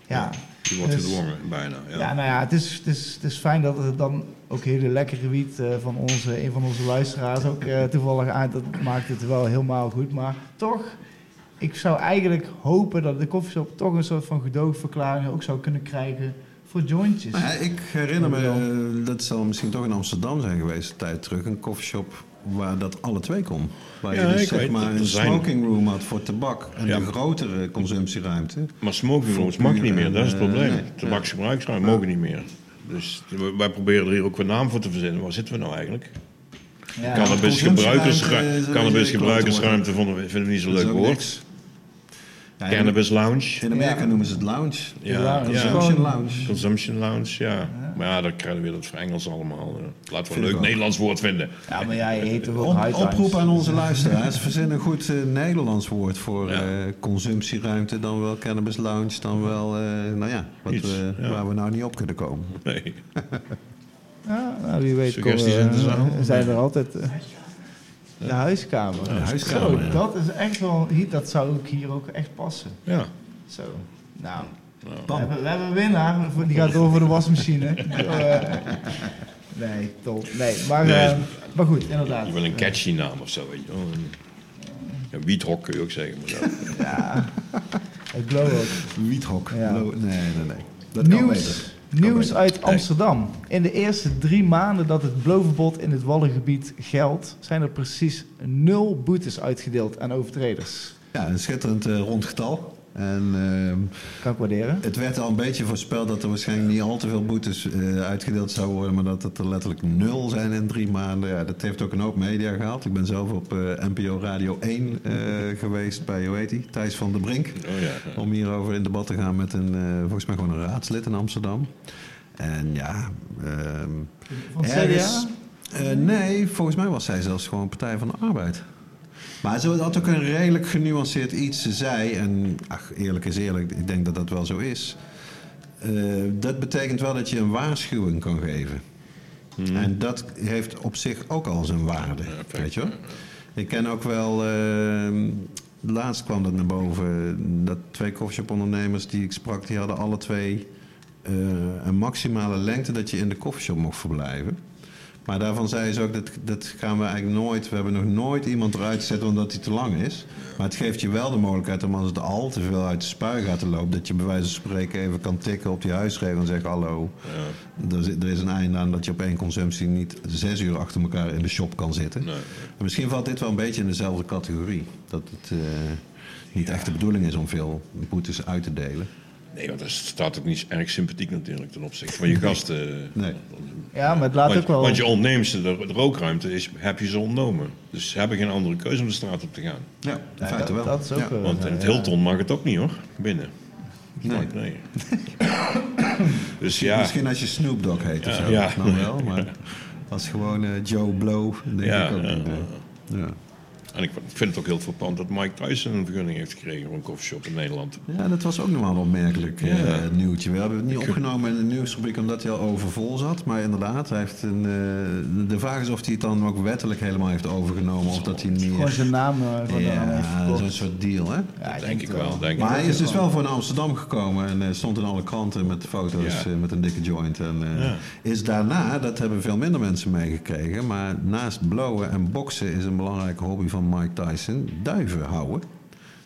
ja, die wordt dus- gedwongen, bijna. Ja. ja, nou ja, het is, het, is, het is fijn dat er dan ook hele lekkere wiet eh, van onze, een van onze luisteraars ook eh, toevallig aan. Dat maakt het wel helemaal goed. Maar toch, ik zou eigenlijk hopen dat de koffieshop toch een soort van gedoogverklaring ook zou kunnen krijgen voor jointjes. Nou ja, ik herinner me, eh, dat zal misschien toch in Amsterdam zijn geweest, een tijd terug, een coffeeshop waar dat alle twee kon. Waar Ja, je dus ik zeg weet maar een zijn- smoking room had voor tabak en Ja. een grotere consumptieruimte. Maar smoking rooms mag niet meer, en, dat is het eh, probleem. nee. Tabaksgebruiksruimte mogen niet meer. Dus we- wij proberen er hier ook een naam voor te verzinnen. Waar zitten we nou eigenlijk? ja, Cannabis, gebruikersruimte, vinden we niet is leuk woord. Ja, Cannabis lounge. In Amerika Ja. noemen ze het lounge. Ja. Consumption lounge. Consumption lounge, ja. Maar ja, dan krijgen we weer dat voor Engels allemaal. eh. Laten we Vind een leuk ook. Nederlands woord vinden. ja, maar jij (laughs) heet Op, high times? oproep aan onze luisteraars. (laughs) Verzin een goed eh, Nederlands woord voor Ja. eh, consumptieruimte. Dan wel cannabis lounge. Dan wel, eh, nou ja, wat Iets, we, ja. waar we nou niet op kunnen komen. Nee. (laughs) Ja, nou, wie weet Suggesties komen, in de zaal? zijn er altijd... de huiskamer. De huiskamer, Zo, ja. dat is echt wel... Dat zou ook hier ook echt passen. Ja. Zo. Nou, we hebben, we hebben een winnaar. Die gaat door voor de wasmachine. (laughs) Eh, nee, top. Nee, maar, Nee. eh, maar goed, inderdaad. Je wil een catchy naam of zo, weet je wel. Een- Ja, wiethok kun je ook zeggen. Maar dat- Ja, het glow ook. Wiethok. Ja. Nee, nee, nee. Dat kan beter. Nieuws, uit Amsterdam. In de eerste drie maanden dat het blowverbod in het Wallengebied geldt... zijn er precies nul boetes uitgedeeld aan overtreders. Ja, een schitterend eh, rond getal. En ehm, Kan ik waarderen. het werd al een beetje voorspeld dat er waarschijnlijk niet al te veel boetes eh, uitgedeeld zouden worden, maar dat het er letterlijk nul zijn in drie maanden. Ja, dat heeft ook een hoop media gehaald. Ik ben zelf op eh, NPO Radio 1 eh, geweest bij, hoe heet die, Thijs van der Brink. Oh ja. Om hierover in debat te gaan met een, eh, volgens mij gewoon een raadslid in Amsterdam. En ja, ehm, Van CDA? eh, nee, volgens mij was zij zelfs gewoon Partij van de Arbeid. Maar ze had ook een redelijk genuanceerd iets. Ze zei, en ach, eerlijk is eerlijk, ik denk dat dat wel zo is. Eh, dat betekent wel dat je een waarschuwing kan geven. En dat heeft op zich ook al zijn waarde. weet je wel? Ik ken ook wel. ehm, laatst kwam dat naar boven. Dat twee coffeeshop-ondernemers die ik sprak, die hadden alle twee eh, een maximale lengte dat je in de coffeeshop mocht verblijven. Maar daarvan zei ze ook, dat, dat gaan we eigenlijk nooit... We hebben nog nooit iemand eruit zetten omdat hij te lang is. Maar het geeft je wel de mogelijkheid om als het al te veel uit de spuigaten loopt... dat je bij wijze van spreken even kan tikken op die huisregel en zeggen... hallo, er, is- er is een einde aan dat je op één consumptie niet zes uur achter elkaar in de shop kan zitten. Nee. Misschien valt dit wel een beetje in dezelfde categorie. Dat het eh, niet echt de bedoeling is om veel boetes uit te delen. Nee, want dat staat ook niet erg sympathiek natuurlijk ten opzichte van je gasten. Nee. Ja, maar het laat Want, ook wel... want je ontneemt ze, de, de rookruimte is, heb je ze ontnomen. Dus ze hebben geen andere keuze om de straat op te gaan. Ja, in Ja, feite wel. dat is ook Ja. wel- Want in het ja. Hilton mag het ook niet hoor, binnen. Nee. nee. (coughs) dus ja, Misschien als je Snoop Dogg heet of zo, ja. dan wel. (laughs) Maar als gewoon eh, Joe Blow, denk Ja, ik ook ja, niet. eh. Ja. En ik vind het ook heel verpand dat Mike Tyson een vergunning heeft gekregen voor een koffieshop in Nederland. ja, dat was ook nog wel een opmerkelijk eh, Ja. nieuwtje. We hebben het niet opgenomen in de nieuwsrubriek omdat hij al overvol zat. Maar inderdaad, hij heeft een, eh, de vraag is of hij het dan ook wettelijk helemaal heeft overgenomen. Of dat hij Gewoon meer... zijn naam eh, van de Ja, zo'n soort deal, hè? Ja, denk ik wel. Denk Maar ik. hij is dus wel voor naar Amsterdam gekomen en eh, stond in alle kranten met foto's Ja. eh, met een dikke joint. En eh, Ja. is daarna, dat hebben veel minder mensen meegekregen, maar naast blowen en boksen is een belangrijke hobby van Mike Tyson duiven houden.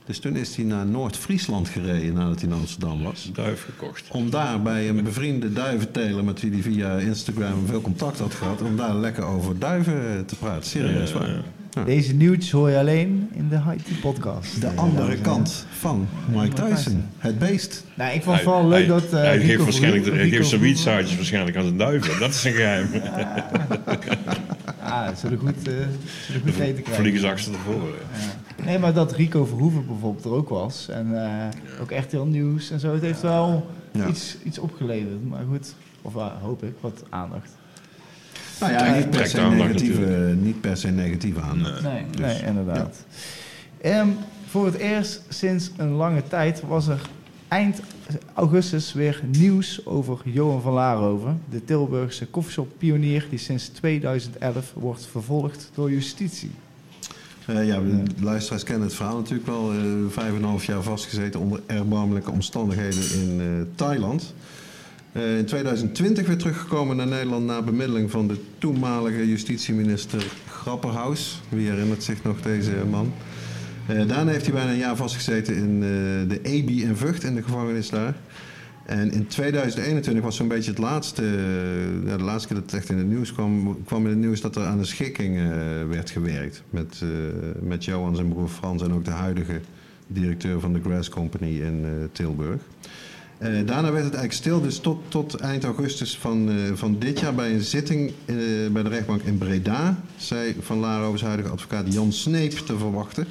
Dus toen is hij naar Noord-Friesland gereden nadat hij in Amsterdam was. Duif gekocht. Om daar bij een bevriende duiventeler met wie hij via Instagram veel contact had gehad, om daar lekker over duiven te praten. Serieus Ja, ja, waar. ja. Deze nieuwtjes hoor je alleen in de High podcast. De andere kant van Mike Tyson. Het beest. Nou, ik vond het vooral leuk dat... eh, hij geeft waarschijnlijk hij geeft zijn wietzaadjes waarschijnlijk aan zijn duiven. Dat is een geheim. (laughs) Ja, zullen goed, uh, zullen goed eten krijgen. Vliegen ze achter tevoren. Ja. Nee, maar dat Rico Verhoeven bijvoorbeeld er ook was. En uh, ook echt heel nieuws en zo. Het heeft wel ja. iets, iets opgeleverd. Maar goed, of uh, hoop ik, wat aandacht. Nou ja, niet per, se negatieve, niet per se negatieve aandacht. Nee, nee, dus, nee inderdaad. Um, voor het eerst sinds een lange tijd was er eind augustus weer nieuws over Johan van Laarhoven, de Tilburgse koffieshop-pionier die sinds 2011 wordt vervolgd door justitie. Uh, ja, de luisteraars kennen het verhaal natuurlijk wel. Uh, vijf en een half jaar vastgezeten onder erbarmelijke omstandigheden in uh, Thailand. in 2020 weer teruggekomen naar Nederland na bemiddeling van de toenmalige justitieminister Grapperhaus. Wie herinnert zich nog deze man? Uh, daarna heeft hij bijna een jaar vastgezeten in uh, de EBI in Vught, in de gevangenis daar. En in 2021 was zo'n beetje het laatste, uh, ja, de laatste keer dat het echt in het nieuws kwam, kwam in het nieuws dat er aan de schikking werd gewerkt. Met, met Johan zijn broer Frans en ook de huidige directeur van de Grass Company in Tilburg. daarna werd het eigenlijk stil, dus tot, tot eind augustus van, van dit jaar bij een zitting bij de rechtbank in Breda zei Van Laro's huidige advocaat Jan Sneep te verwachten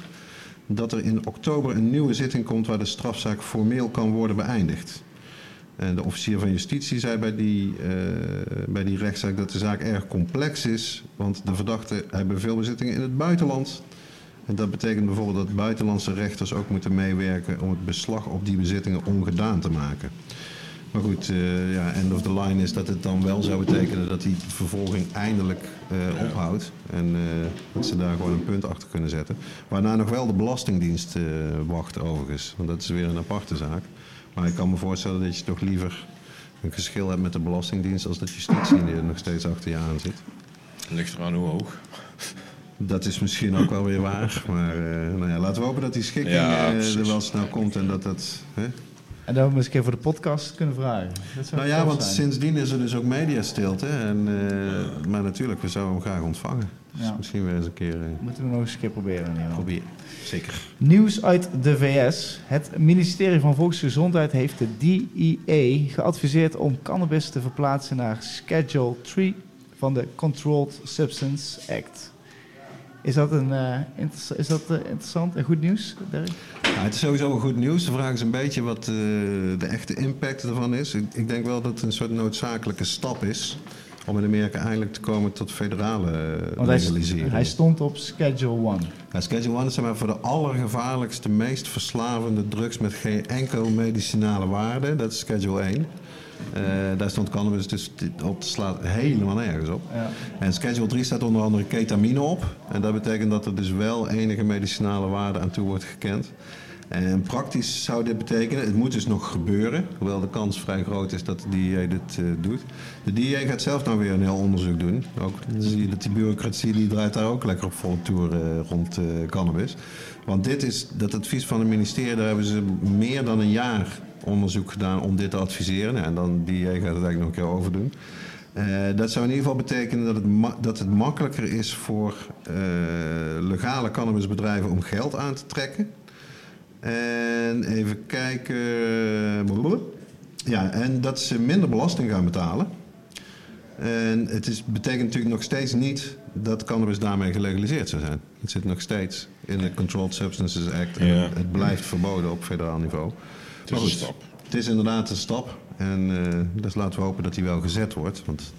dat er in oktober een nieuwe zitting komt waar de strafzaak formeel kan worden beëindigd. En de officier van justitie zei bij die, uh, bij die rechtszaak dat de zaak erg complex is, want de verdachten hebben veel bezittingen in het buitenland. En dat betekent bijvoorbeeld dat buitenlandse rechters ook moeten meewerken om het beslag op die bezittingen ongedaan te maken. Maar goed, uh, ja, end of the line is dat het dan wel zou betekenen dat die vervolging eindelijk uh, ophoudt. En uh, dat ze daar gewoon een punt achter kunnen zetten. Waarna nog wel de Belastingdienst wacht overigens. Want dat is weer een aparte zaak. Maar ik kan me voorstellen dat je toch liever een geschil hebt met de Belastingdienst als dat justitie er nog steeds achter je aan zit. Ligt eraan hoe hoog. Dat is misschien ook wel weer waar. Maar nou ja, laten we hopen dat die schikking ja, er wel snel komt en dat dat... Hè, en dan we eens een keer voor de podcast kunnen vragen. nou ja, want sindsdien is er dus ook mediastilte. En, uh, Maar natuurlijk, we zouden hem graag ontvangen. Dus misschien weer eens een keer... Uh, Moeten we nog eens een keer proberen. Ja. Proberen, zeker. Nieuws uit de VS. Het ministerie van Volksgezondheid heeft de DEA geadviseerd om cannabis te verplaatsen naar Schedule 3 van de Controlled Substance Act. Is dat, een, uh, is dat uh, interessant en goed nieuws, Dirk? Nou, het is sowieso goed nieuws. De vraag is een beetje wat uh, de echte impact ervan is. Ik, ik, denk wel dat het een soort noodzakelijke stap is om in Amerika eindelijk te komen tot federale Want legalisering. Hij, stond op Schedule 1. Ja, Schedule 1 is maar voor de allergevaarlijkste, meest verslavende drugs met geen enkel medicinale waarde. Dat is Schedule 1. Uh, daar stond cannabis dus op, slaat helemaal nergens op. Ja. En Schedule 3 staat onder andere ketamine op. En dat betekent dat er dus wel enige medicinale waarde aan toe wordt gekend. En praktisch zou dit betekenen, het moet dus nog gebeuren, hoewel de kans vrij groot is dat de DEA dit uh, doet. De DEA gaat zelf nou weer een heel onderzoek doen. Ook zie je dat die bureaucratie die draait daar ook lekker op volle toer uh, rond uh, cannabis. Want dit is, dat advies van het ministerie, daar hebben ze meer dan een jaar onderzoek gedaan om dit te adviseren. En dan DEA gaat het eigenlijk nog een keer overdoen. Uh, dat zou in ieder geval betekenen dat het, dat het makkelijker is voor uh, legale cannabisbedrijven om geld aan te trekken. En even kijken. Ja, en dat ze minder belasting gaan betalen. En het is, betekent natuurlijk nog steeds niet dat cannabis daarmee gelegaliseerd zou zijn. Het zit nog steeds in de Controlled Substances Act. En ja. het blijft verboden op federaal niveau. Het is een stap. Het is inderdaad een stap. En uh, dus laten we hopen dat die wel gezet wordt. Want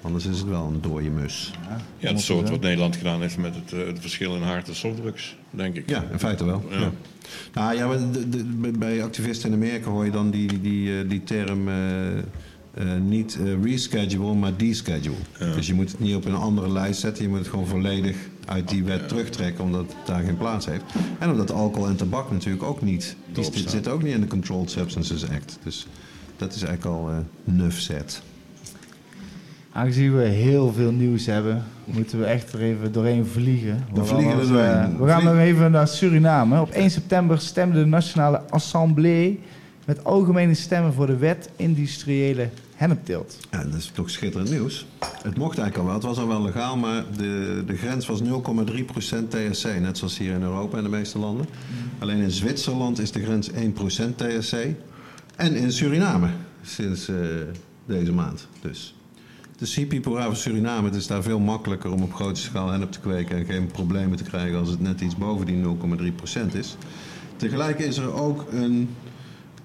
anders is het wel een dooie mus. Ja, ja het soort wat Nederland gedaan heeft met het, uh, het verschil in hard en softdrugs, denk ik. Ja, in feite wel. Ja. ja. Nou ja, de, de, bij activisten in Amerika hoor je dan die, die, die, eh, die term... Uh, niet uh, reschedule, maar deschedule. Ja. Dus je moet het niet op een andere lijst zetten. Je moet het gewoon volledig uit die wet terugtrekken, omdat het daar geen plaats heeft. En omdat alcohol en tabak natuurlijk ook niet. Die zitten zit ook niet in de Controlled Substances Act. Dus dat is eigenlijk al uh, nuf zet. Aangezien we heel veel nieuws hebben, moeten we echt er even doorheen vliegen. We, vliegen er doorheen. we gaan nog even naar Suriname. Op 1 september stemde de Nationale Assemblée met algemene stemmen voor de wet industriële hennepteelt. Ja, dat is toch schitterend nieuws. Het mocht eigenlijk al wel. Het was al wel legaal, maar de, de grens was 0,3% THC. Net zoals hier in Europa en de meeste landen. Mm. Alleen in Zwitserland is de grens 1% THC. En in Suriname sinds uh, deze maand. Dus is hippie voor Suriname. Het is daar veel makkelijker om op grote schaal hennep te kweken... en geen problemen te krijgen als het net iets boven die 0,3% is. Tegelijk is er ook een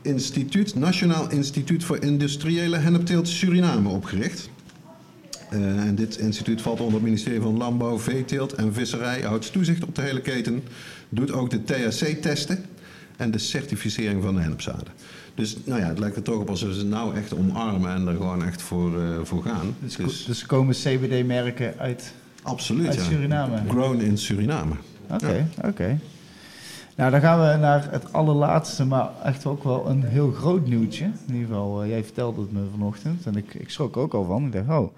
instituut, Nationaal Instituut voor Industriële Hennepteelt Suriname opgericht. Uh, en dit instituut valt onder het ministerie van Landbouw, Veeteelt en Visserij, houdt toezicht op de hele keten, doet ook de THC-testen en de certificering van de hennepzaden. Dus nou ja, het lijkt er toch op alsof ze nou echt omarmen en er gewoon echt voor, uh, voor gaan. Dus, dus, dus komen CBD-merken uit, absoluut, uit ja. Suriname? Grown in Suriname. Oké, ja. oké. Nou, dan gaan we naar het allerlaatste, maar echt ook wel een heel groot nieuwtje. In ieder geval, uh, jij vertelde het me vanochtend en ik, ik schrok ook al van. Ik dacht, oh,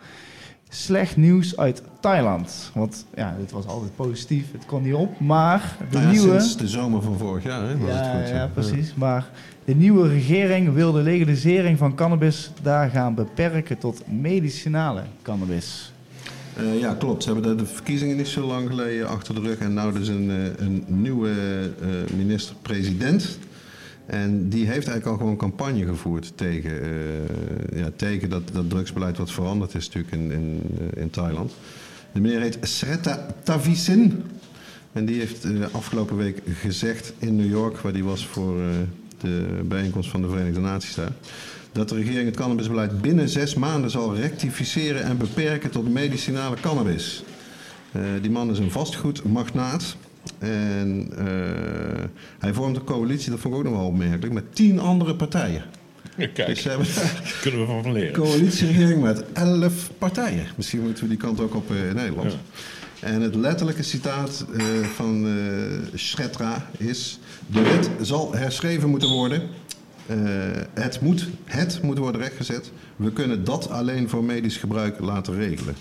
slecht nieuws uit Thailand. Want ja, dit was altijd positief, het kon niet op. Maar de nou ja, nieuwe... Sinds de zomer van vorig jaar, hè, was ja, het goed. ja, precies. Maar de nieuwe regering wil de legalisering van cannabis daar gaan beperken tot medicinale cannabis. Uh, ja, klopt. Ze hebben de, verkiezingen niet zo lang geleden achter de rug. En nu dus een, een nieuwe uh, minister-president. En die heeft eigenlijk al gewoon campagne gevoerd tegen, ja, tegen dat, dat drugsbeleid wat veranderd is natuurlijk in, in, in Thailand. De meneer heet Sreta Tavisin. En die heeft afgelopen week gezegd in New York, waar die was voor de bijeenkomst van de Verenigde Naties daar dat de regering het cannabisbeleid binnen zes maanden zal rectificeren en beperken tot medicinale cannabis. Uh, die man is een vastgoedmagnaat. En uh, hij vormt een coalitie, dat vond ik ook nog wel opmerkelijk, met tien andere partijen. Kijk, Dus hebben (laughs) kunnen we van leren. coalitieregering met elf partijen. Misschien moeten we die kant ook op uh, in Nederland. Ja. En het letterlijke citaat van Schetra is... De wet zal herschreven moeten worden. Uh, het, moet, het moet worden rechtgezet. We kunnen dat alleen voor medisch gebruik laten regelen.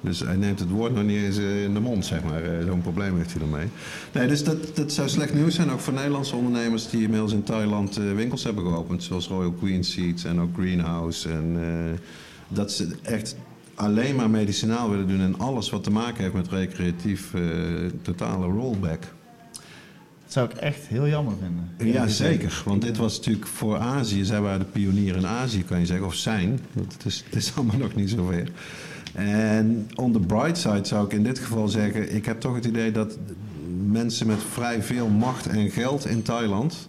Dus hij neemt het woord nog niet eens in de mond, zeg maar. Zo'n probleem heeft hij ermee. Nee, dus dat, dat zou slecht nieuws zijn, ook voor Nederlandse ondernemers... die inmiddels in Thailand winkels hebben geopend. Zoals Royal Queen Seeds en ook Greenhouse. En dat ze echt alleen maar medicinaal willen doen... en alles wat te maken heeft met recreatief, totale rollback. Dat zou ik echt heel jammer vinden. Ja, zeker. Want dit was natuurlijk voor Azië. Zij waren de pionier in Azië, kan je zeggen. Of zijn. Het is, het is (laughs) allemaal nog niet zover. En on the bright side zou ik in dit geval zeggen... ik heb toch het idee dat mensen met vrij veel macht en geld in Thailand...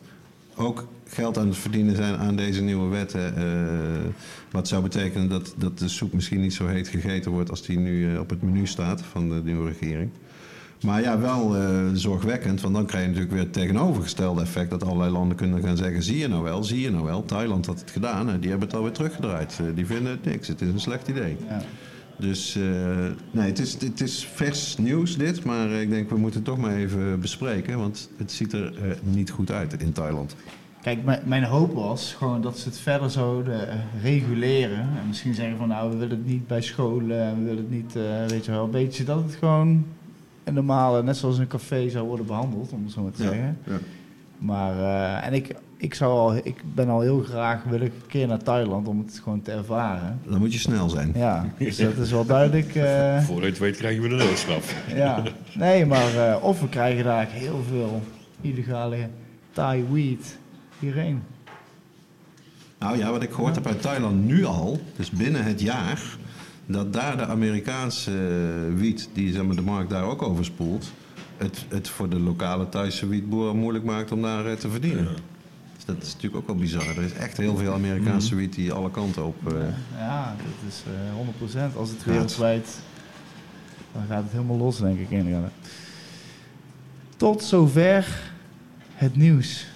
ook geld aan het verdienen zijn aan deze nieuwe wetten. Uh, wat zou betekenen dat, dat de soep misschien niet zo heet gegeten wordt... als die nu uh, op het menu staat van de nieuwe regering. Maar ja, wel uh, zorgwekkend, want dan krijg je natuurlijk weer het tegenovergestelde effect... dat allerlei landen kunnen gaan zeggen, zie je nou wel, zie je nou wel. Thailand had het gedaan en die hebben het alweer teruggedraaid. Uh, die vinden het niks, het is een slecht idee. Ja. Dus uh, nee, het is, het is vers nieuws dit, maar ik denk we moeten het toch maar even bespreken... want het ziet er niet goed uit in Thailand. Kijk, mijn hoop was gewoon dat ze het verder zouden reguleren. En misschien zeggen van nou, we willen het niet bij scholen, we willen het niet, weet je wel, een beetje dat het gewoon een normale, net zoals een café zou worden behandeld, om het zo maar te Ja, zeggen. ja. Maar, uh, en ik, ik, zou al, ik ben al heel graag, wil ik een keer naar Thailand om het gewoon te ervaren. Dan moet je snel zijn. Ja, dus dat is wel duidelijk. Uh, (laughs) Voordat je het weet krijgen we de doodstraf. (laughs) ja, nee, maar uh, of we krijgen daar heel veel illegale Thai weed hierheen. Nou ja, wat ik gehoord heb uit Thailand nu al, dus binnen het jaar, dat daar de Amerikaanse wiet, die zeg maar, de markt daar ook overspoelt, het, het voor de lokale Thaise wietboer moeilijk maakt om daar uh, te verdienen. Ja. Dus dat is natuurlijk ook wel bizar. Er is echt heel veel Amerikaanse wiet die alle kanten op. Uh, Ja, dat is uh, 100%. Als het wereldwijd, dan gaat het helemaal los, denk ik. Inderdaad. Tot zover het nieuws.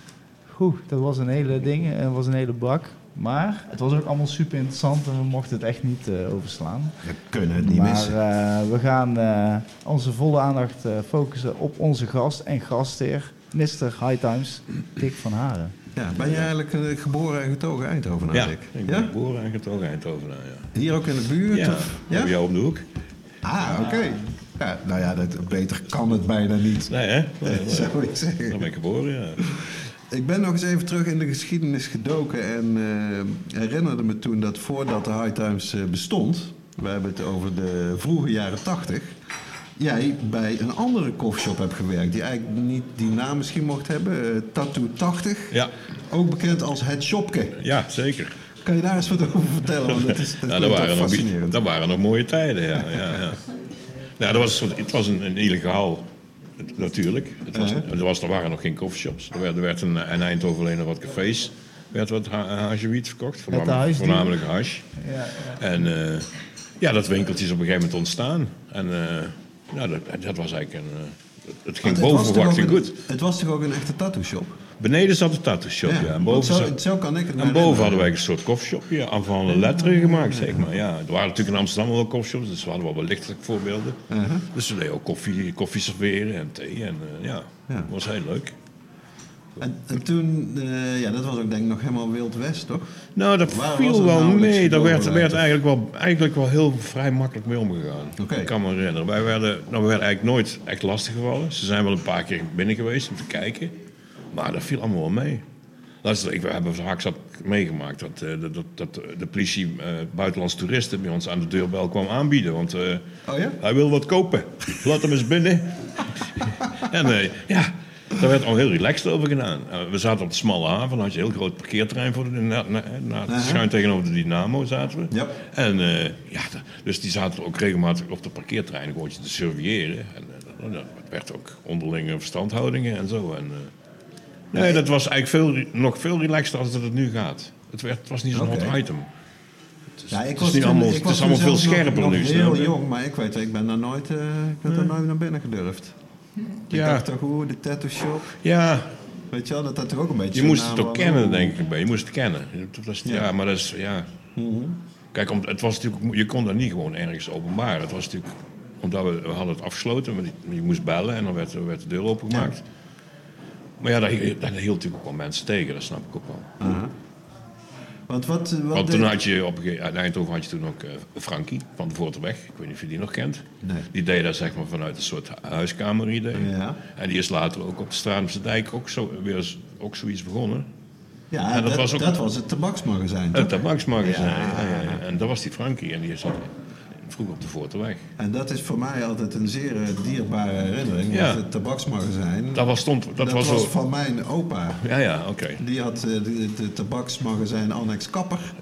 Goed, dat was een hele ding, dat was een hele bak. Maar het was ook allemaal super interessant en we mochten het echt niet uh, overslaan. We kunnen het niet maar, missen. Uh, we gaan uh, onze volle aandacht focussen op onze gast en gastheer, Mr. High Times, Dick van Haren. Ja, ben je eigenlijk geboren en getogen Eindhovenaar, Ja, Dick? ik ben geboren en getogen Eindhovenaar, ja. Hier ook in de buurt? Ja, of- ja? jou om de hoek. Ah, oké. Ja, nou ja, dat, beter kan het bijna niet. Nee, hè? Nee, (laughs) nee. Zou ik zeggen. Dan ben ik geboren, ja. Ik ben nog eens even terug in de geschiedenis gedoken en eh, herinnerde me toen dat voordat de High Times eh, bestond, we hebben het over de vroege jaren tachtig, jij bij een andere koffieshop hebt gewerkt die eigenlijk niet die naam misschien mocht hebben, eh, Tattoo 80. Ja, Ook bekend als het shopke. ja zeker. Kan je daar eens wat over vertellen? Want dat is, dat (laughs) waren nog, fascinerend. dat waren nog mooie tijden, ja. ja, ja. ja dat was, het was een, een illegaal, natuurlijk. Het was, Uh-huh. er, was, er waren nog geen coffeeshops. Er werd, er werd een, in Eindhoven alleen nog wat cafés. Er werd wat ha- hagewiet verkocht, voornamelijk, voornamelijk hash. Ja, ja. En eh, ja, dat winkeltje is op een gegeven moment ontstaan. En eh, ja, dat, dat was eigenlijk een... eh, het ging boven verwachting goed. Het was toch ook een echte tattoo shop? Beneden zat de tattoo shop, ja. En boven, zo, zat- zo kan ik het en boven hadden wij een soort koffieshopje aan van de letteren gemaakt, zeg maar. Ja, er waren natuurlijk in Amsterdam wel koffieshops, dus we hadden wel lichtelijk voorbeelden. Uh-huh. Dus we deden ook koffie, koffie serveren en thee en eh, ja, Ja. dat was heel leuk. En, en toen, eh, ja, dat was ook denk ik nog helemaal Wild West, toch? Nou, dat Waar viel wel nauwelijks mee. Daar werd, werd eigenlijk, wel, eigenlijk wel heel vrij makkelijk mee omgegaan. Oké. Ik kan me herinneren. Wij werden, nou, we werden eigenlijk nooit echt lastiggevallen. Ze zijn wel een paar keer binnen geweest om te kijken. Maar dat viel allemaal wel mee. Luister, ik, we hebben vaak zat meegemaakt dat, eh, dat, dat, dat de politie eh, buitenlandse toeristen bij ons aan de deurbel kwam aanbieden. Want eh, Oh ja? hij wil wat kopen. Laat hem eens binnen. en ja, daar werd al heel relaxed over gedaan. We zaten op de smalle haven, had je een heel groot parkeerterrein voor de, na, na, na- schuin tegenover de Dynamo zaten we. Ja. En ja, dus die zaten ook regelmatig op de parkeerterrein gewoon te surveilleren. En dat werd ook onderlinge verstandhoudingen en zo. En, nee, dat was eigenlijk veel, nog veel relaxter als dat het nu gaat. Het, werd, het was niet zo'n hot item. Ja, ik is niet allemaal- het is allemaal veel scherper nu, heel jong, maar ik weet, ik ben daar nooit, eh, ik ben daar nooit naar binnen gedurfd. Ik Ja. dacht toch, hoe de tattoo shop. Ja, Weet je wel, dat dat toch ook een beetje Je moest het ook was. kennen, denk ik. Je moest het kennen. Dat was, ja. Ja. Mhm. maar dat is, ja. Kijk, om, het was natuurlijk, je kon dat niet gewoon ergens openbaren. Het was natuurlijk, omdat we, we hadden het afgesloten, maar je moest bellen en dan werd, werd de deur opengemaakt. Maar ja, dat, dat hield natuurlijk ook wel mensen tegen, dat snap ik ook wel. Want wat, wat Want toen had je op een gegeven Eindhoven had je toen ook eh, Frankie van de Voorterweg. Ik weet niet of je die nog kent. Nee. Die deed dat zeg maar vanuit een soort huiskamer-idee. Ja. En die is later ook op de Stratumse Dijk ook, zo, weer ook zoiets begonnen. Ja, En dat dat, was ook- dat was het tabaksmagazijn, toch? tabaksmagazijn. Ja. Ja, ja. En dat was die Frankie en die zat vroeger op de Voorterweg. En dat is voor mij altijd een zeer eh, dierbare herinnering. Ja. Want het tabaksmagazijn, Dat was, stond, dat, dat was, van mijn opa. Ja, ja, oké. Die had eh, de, de tabaksmagazijn Annex Kapper.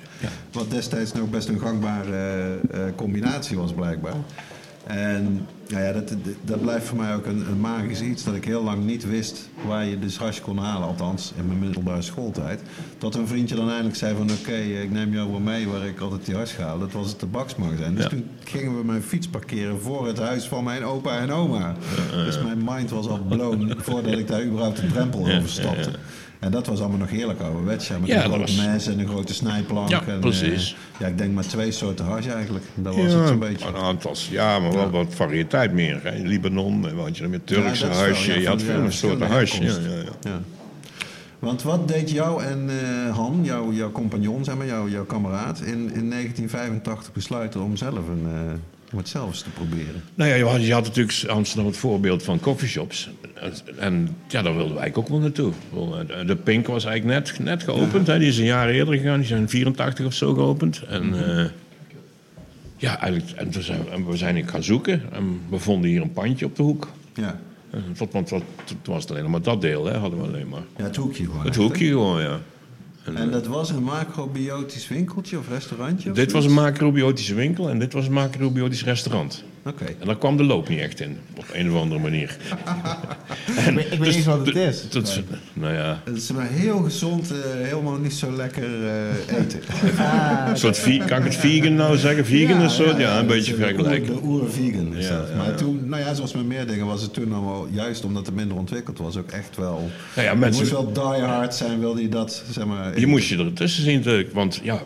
Wat destijds nog best een gangbare eh, combinatie was, blijkbaar. En nou ja, dat, dat, dat blijft voor mij ook een, een magisch iets. Dat ik heel lang niet wist waar je dus hash kon halen. Althans, in mijn middelbare schooltijd. Tot een vriendje dan eindelijk zei van... Oké, ik neem jou wel mee waar ik altijd die hash halen. Dat was het tabaksmagazijn. Dus Ja. toen gingen we mijn fiets parkeren voor het huis van mijn opa en oma. Dus mijn mind was al blown voordat ik daar überhaupt de drempel over stapte. Ja, En dat was allemaal nog heerlijk ouderwets. Ja, met Ja, een grote was- mes en een grote snijplank. Ja, en, precies. eh, ja, ik denk maar twee soorten hash eigenlijk. Dat was het zo'n beetje. een aantal, ja, maar wel wat variëteit meer. Hè. Libanon, en wat je met Turkse Ja, ja, je had veel ja, soorten huisje. Ja, herkomst. ja, ja. Ja. Want wat deed jou en eh, Han, jouw, jouw compagnon, zeg maar, jouw, jouw kameraad, in, in 1985 besluiten om zelf een, eh, om het zelf eens te proberen? Nou ja, je had, je had natuurlijk Amsterdam het voorbeeld van coffeeshops. En, ja, daar wilden wij eigenlijk ook wel naartoe. Eh, De Pink was eigenlijk net, net geopend. Hè. Die is een jaar eerder gegaan. Die zijn in 84 of zo geopend. En eh, ja, eigenlijk, en toen zijn, we- en we zijn gaan zoeken. En we vonden hier een pandje op de hoek. Ja, want wat- toen was het alleen maar dat deel, hè, hadden we alleen maar. ja het hoekje gewoon. Het hoekje gewoon, ja. En dat was een macrobiotisch winkeltje of restaurantje? Of Dit was een macrobiotische winkel en dit was een macrobiotisch restaurant. Oké. En daar kwam de loop niet echt in, op een of andere manier. (laughs) Ik weet, ik weet niet eens wat het is. Dat, nou ja, Het is maar heel gezond, eh, helemaal niet zo lekker eh, eten. (laughs) een soort kan ik het vegan nou zeggen? Vegan is soort, ja, een beetje vergelijken. De oer-vegan is Ja, dat. ja, Maar ja. toen, nou ja, zoals met meer dingen was het toen allemaal, juist omdat het minder ontwikkeld was, ook echt wel... Nou ja, Het mensen, moest wel die hard zijn, wilde je dat, zeg maar... je moest je ertussen zien, natuurlijk, want ja,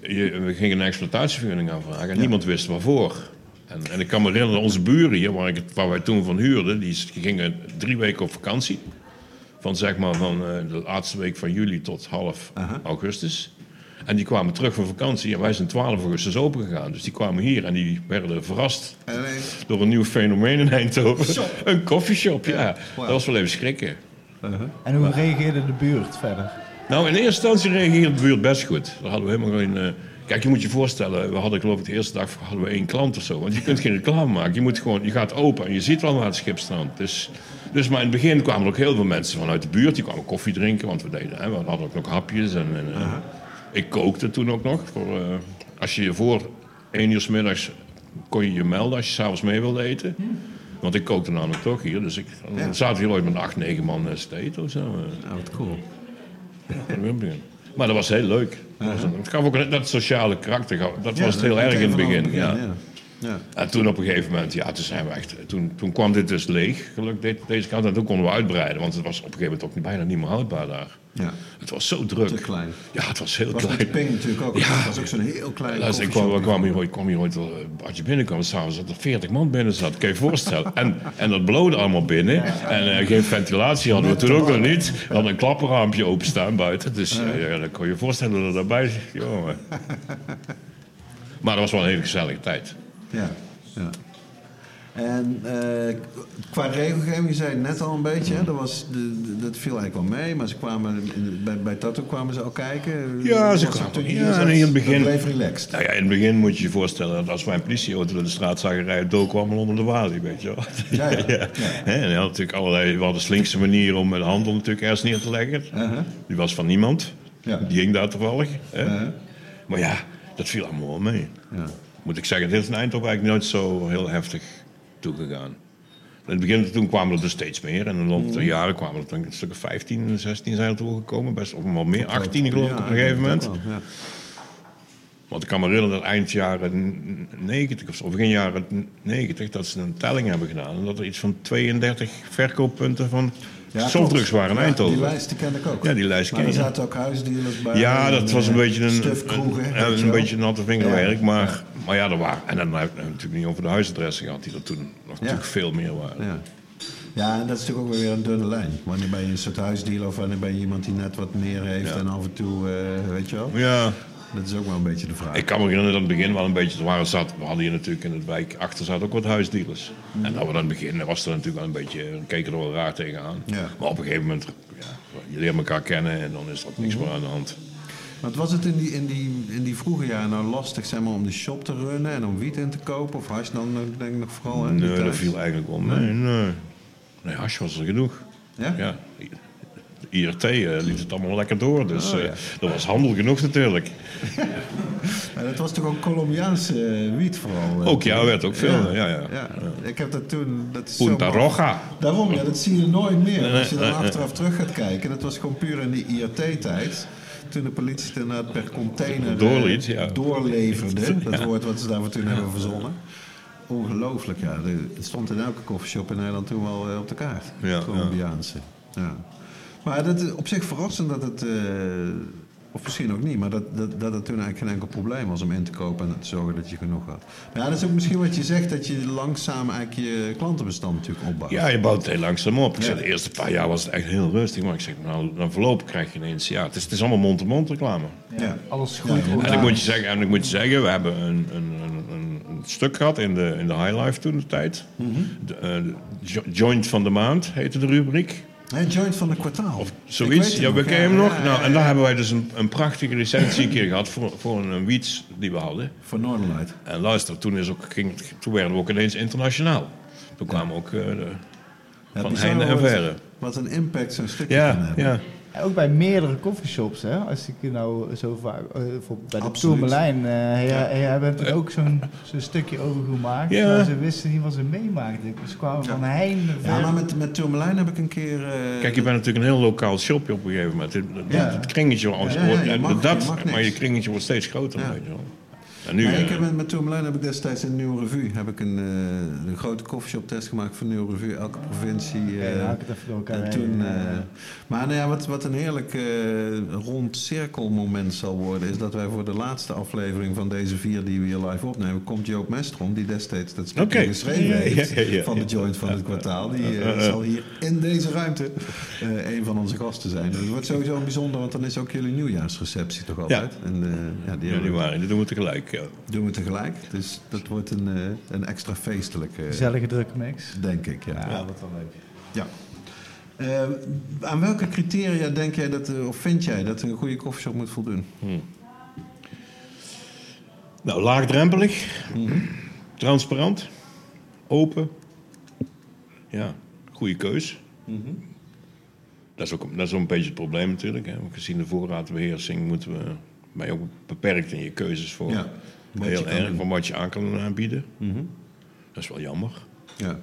je, we gingen een exploitatievergunning aanvragen en niemand wist waarvoor. En, en ik kan me herinneren, onze buren hier, waar, ik waar wij toen van huurden, die gingen drie weken op vakantie. Van zeg maar van eh, de laatste week van juli tot half Aha. augustus. En die kwamen terug van vakantie en wij zijn 12 augustus open gegaan. Dus die kwamen hier en die werden verrast door een nieuw fenomeen in Eindhoven. (laughs) Een koffieshop, ja. Wauw. Dat was wel even schrikken. uh-huh. En hoe reageerde de buurt verder? Nou, in eerste instantie reageerde de buurt best goed. Daar hadden we helemaal geen... eh, Kijk, je moet je voorstellen, we hadden geloof ik de eerste dag hadden we één klant of zo. Want je kunt geen reclame maken. Je, moet gewoon, je gaat open en je ziet wel waar het schip strandt. Dus, dus maar in het begin kwamen er ook heel veel mensen vanuit de buurt. Die kwamen koffie drinken, want we deden, hè, we hadden ook nog hapjes. En, en, eh, Ik kookte toen ook nog. Voor, eh, als je je voor één uur 's middags kon je je melden als je s'avonds mee wilde eten. Want ik kookte namelijk toch hier. Dus ik dan Ja. zaten hier ooit met acht, negen man te eten of zo. eh. Ja, wat cool. Maar dat was heel leuk. Dat een- Het gaf ook dat sociale karakter. Dat was het heel dat erg in het begin. Ja. Ja. En toen op een gegeven moment, ja, toen zijn we echt. Toen, toen kwam dit dus leeg, gelukkig de- deze kant. En toen konden we uitbreiden, want het was op een gegeven moment ook bijna niet meer houdbaar daar. ja. Het was zo druk. Te klein. Ja, het was heel was klein. Ping natuurlijk ook. Ja. Dat was ook zo'n heel klein Luister, ik kwam, kwam hier ooit, kwam hier ooit eh, als je binnenkwam, s'avonds dat er 40 man binnen zat. Kan je je voorstellen? En, en dat blode allemaal binnen. En eh, geen ventilatie hadden we toen ook nog niet. We hadden een klappenraampje openstaan buiten. Dus eh, ja, dan kon je je voorstellen dat er daarbij zit. Jongen. Maar dat was wel een hele gezellige tijd. Ja, ja. En eh, qua regelgeving, zei het net al een beetje, hè, dat, was, de, de- dat viel eigenlijk wel mee, maar ze kwamen, bij, bij Tattoo kwamen ze al kijken. Ja, ze kwamen- ja, en in het begin- bleef relaxed. Nou ja, in het begin moet je je voorstellen dat als wij een politieauto door de straat zagen rijden, dook we allemaal onder de walie, weet je wel. Ja, ja. (laughs) En je had natuurlijk allerlei, we hadden slinkse manieren om met de handel natuurlijk ergens neer te leggen. Uh-huh. Die was van niemand. Ja. Die ging daar toevallig. Uh-huh. Maar ja, dat viel allemaal wel mee. Ja. Moet ik zeggen, dit is in Eindhoven eigenlijk nooit zo heel heftig toegegaan. In het begin toen kwamen er dus steeds meer. En in de loop Mhm. der jaren kwamen er een stuk of 15, 16 zijn er toegekomen. Best, of wel meer, 18 geloof ik op een gegeven moment. Want ik kan me herinneren dat eind jaren 90 of zo, of begin jaren 90, dat ze een telling hebben gedaan. En dat er iets van 32 verkooppunten van Ja, softdrugs waren in Ja, Eindhoven. Die lijst die ken ik ook. Ja, die lijst maar ken er je. zaten ook huisdealers bij. Ja, dat was een eh, beetje een, een, een beetje natte vingerwerk. Maar, maar ja, er waren. En dan we het natuurlijk niet over de huisadressen gehad, die er toen nog natuurlijk veel meer waren. Ja. ja, en dat is natuurlijk ook weer een dunne lijn. Wanneer ben je een soort huisdealer of wanneer ben je iemand die net wat meer heeft Ja. en af en toe, eh, weet je wel. Ja, Dat is ook wel een beetje de vraag. ik kan me herinneren dat in het begin wel een beetje. Waren, zat, we hadden hier natuurlijk in het wijk achter zaten ook wat huisdealers. En dat we dan in het begin was er natuurlijk wel een beetje. keken er wel raar tegenaan. Ja. Maar op een gegeven moment, ja, je leert elkaar kennen en dan is er niks meer aan de hand. Want was het in die, in, die, in die vroege jaren nou lastig zeg maar, om de shop te runnen en om wiet in te kopen? Of hash dan eh, denk ik nog vooral? Hè, Nee, dat viel eigenlijk wel mee. Nee, nee hash was er genoeg. Ja? Ja. IRT eh, liet het allemaal lekker door. Dus Oh, eh, ja. dat was handel genoeg natuurlijk. (laughs) Maar dat was toch ook Colombiaanse eh, wiet vooral? Ook ja, werd ook veel. Ja, ja. Ja, ik heb dat toen... Dat is zo Punta makkelijk. Roja. Daarom, ja, dat zie je nooit meer. Als je dan achteraf terug gaat kijken, dat was gewoon puur in die IRT-tijd. Toen de politie het inderdaad per container Doorliet, ja. doorleverde. Dat woord wat ze daarvoor toen hebben verzonnen. Ongelooflijk, ja. Het stond in elke koffieshop in Nederland toen wel op de kaart. Ja, Colombiaanse. Ja. Maar dat is op zich verrassend dat het... eh, of misschien ook niet, maar dat, dat, dat het toen eigenlijk geen enkel probleem was om in te kopen en te zorgen dat je genoeg had. Maar ja, dat is ook misschien wat je zegt, dat je langzaam eigenlijk je klantenbestand natuurlijk opbouwt. Ja, je bouwt het heel langzaam op. Ik Ja. zeg, de eerste paar jaar was het echt heel rustig. Maar ik zeg, nou, dan verloop krijg je ineens... Ja, het is, het is allemaal mond-to-mond reclame. Ja. Alles organisch. En ik moet je zeggen, en ik moet je zeggen we hebben een, een, een, een, stuk gehad in de, in de High Life toen de tijd. De, eh, de Joint van de Maand heette de rubriek. Nee, joint van een kwartaal. Of zoiets. Ja, we hem nog. nou, en daar hebben wij dus een, een prachtige licentie een keer gehad voor, voor een, een wiets die we hadden. Voor Northernlight. En luister, toen, is ook, ging, toen werden we ook ineens internationaal. Toen kwamen ook eh, de, van heinde en verre. Wat een impact zo'n stukje Ja, kan hebben. ja. Ook bij meerdere coffeeshops, hè? Als ik nou zo vaak... eh, bijvoorbeeld bij de Absoluut. Tourmalijn, eh hij hebben er ook zo'n zo'n stukje over gemaakt. Ja. Maar ze wisten niet wat ze meemaakten. Ze kwamen van ver. Ja, maar met, met Tourmalijn heb ik een keer... eh, Kijk, je bent natuurlijk een heel lokaal shopje op een gegeven moment. Het, het- Ja. het kringetje wordt, Ja, ja, je ja, mag- dat, je mag maar je kringetje wordt steeds groter. Ja. Weet je wel. En nu, Nee, eh, ik heb met, met Tourmalijn heb ik destijds in Nieuwe Revue heb ik een, eh, een grote koffieshop test gemaakt voor Nieuwe Revue, elke provincie. Oké, eh, dan haak ik het even door elkaar en toen, Ja, eh, ja. maar nou ja, wat, wat een heerlijk eh, rond cirkelmoment zal worden, is dat wij voor de laatste aflevering van deze vier die we hier live opnemen, komt Joop Mestrom, die destijds dat stukje Oké. geschreven Ja, ja, heeft ja, ja, van de ja. joint van het kwartaal. Die zal hier in deze ruimte eh, een van onze gasten zijn. Dus het wordt sowieso bijzonder, want dan is ook jullie nieuwjaarsreceptie toch altijd. En, eh, ja, die januari, dat doen we tegelijk. Ja. doen we tegelijk. Dus dat wordt een, eh, een extra feestelijke, Gezellige drukke mix. denk ik. Ja. Ja, wat wel leuk. Ja. Eh, aan welke criteria denk jij dat, eh, of vind jij dat een goede koffieshop moet voldoen? Nou, laagdrempelig, transparant, open. Ja, goede keus. Dat is ook dat is ook een beetje het probleem natuurlijk. Hè. Gezien de voorraadbeheersing moeten we ben je ook beperkt in je keuzes voor Ja, heel erg van wat je aan kan aanbieden. Mhm. Dat is wel jammer. Ja.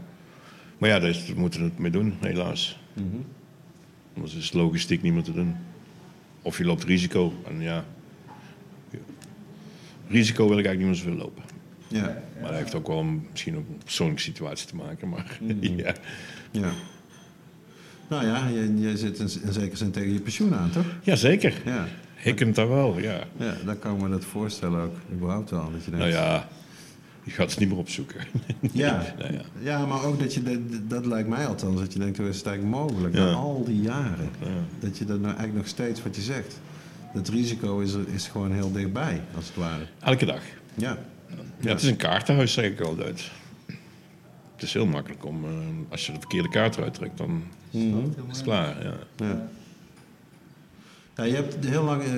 Maar ja, daar moeten we het mee doen, helaas. Mhm. Anders is logistiek niet meer te doen. Of je loopt risico. En ja, risico wil ik eigenlijk niet meer zoveel lopen. Ja. Maar dat heeft ook wel een- misschien ook een persoonlijke situatie te maken. Maar (laughs) ja. ja. Nou ja, je, je zit in, in zekere zin tegen je pensioen aan, toch? Jazeker. Ja. Hikkend daar wel, ja. Ja, dan kan ik me dat voorstellen ook, überhaupt wel. Dat je denkt, Nou ja, je gaat het niet meer opzoeken. (laughs) Ja. Nou ja. ja, maar ook dat je, dat, dat lijkt mij althans, dat je denkt, hoe is het eigenlijk mogelijk, Ja. na al die jaren, Ja. dat je dat nou eigenlijk nog steeds, wat je zegt, dat risico is, is gewoon heel dichtbij, als het ware. Elke dag. Ja. Ja, het is een kaartenhuis, zeg ik altijd. Het is heel makkelijk om, eh, als je de verkeerde kaart eruit trekt, dan is het klaar. Ja. Ja. Je hebt heel lang eh,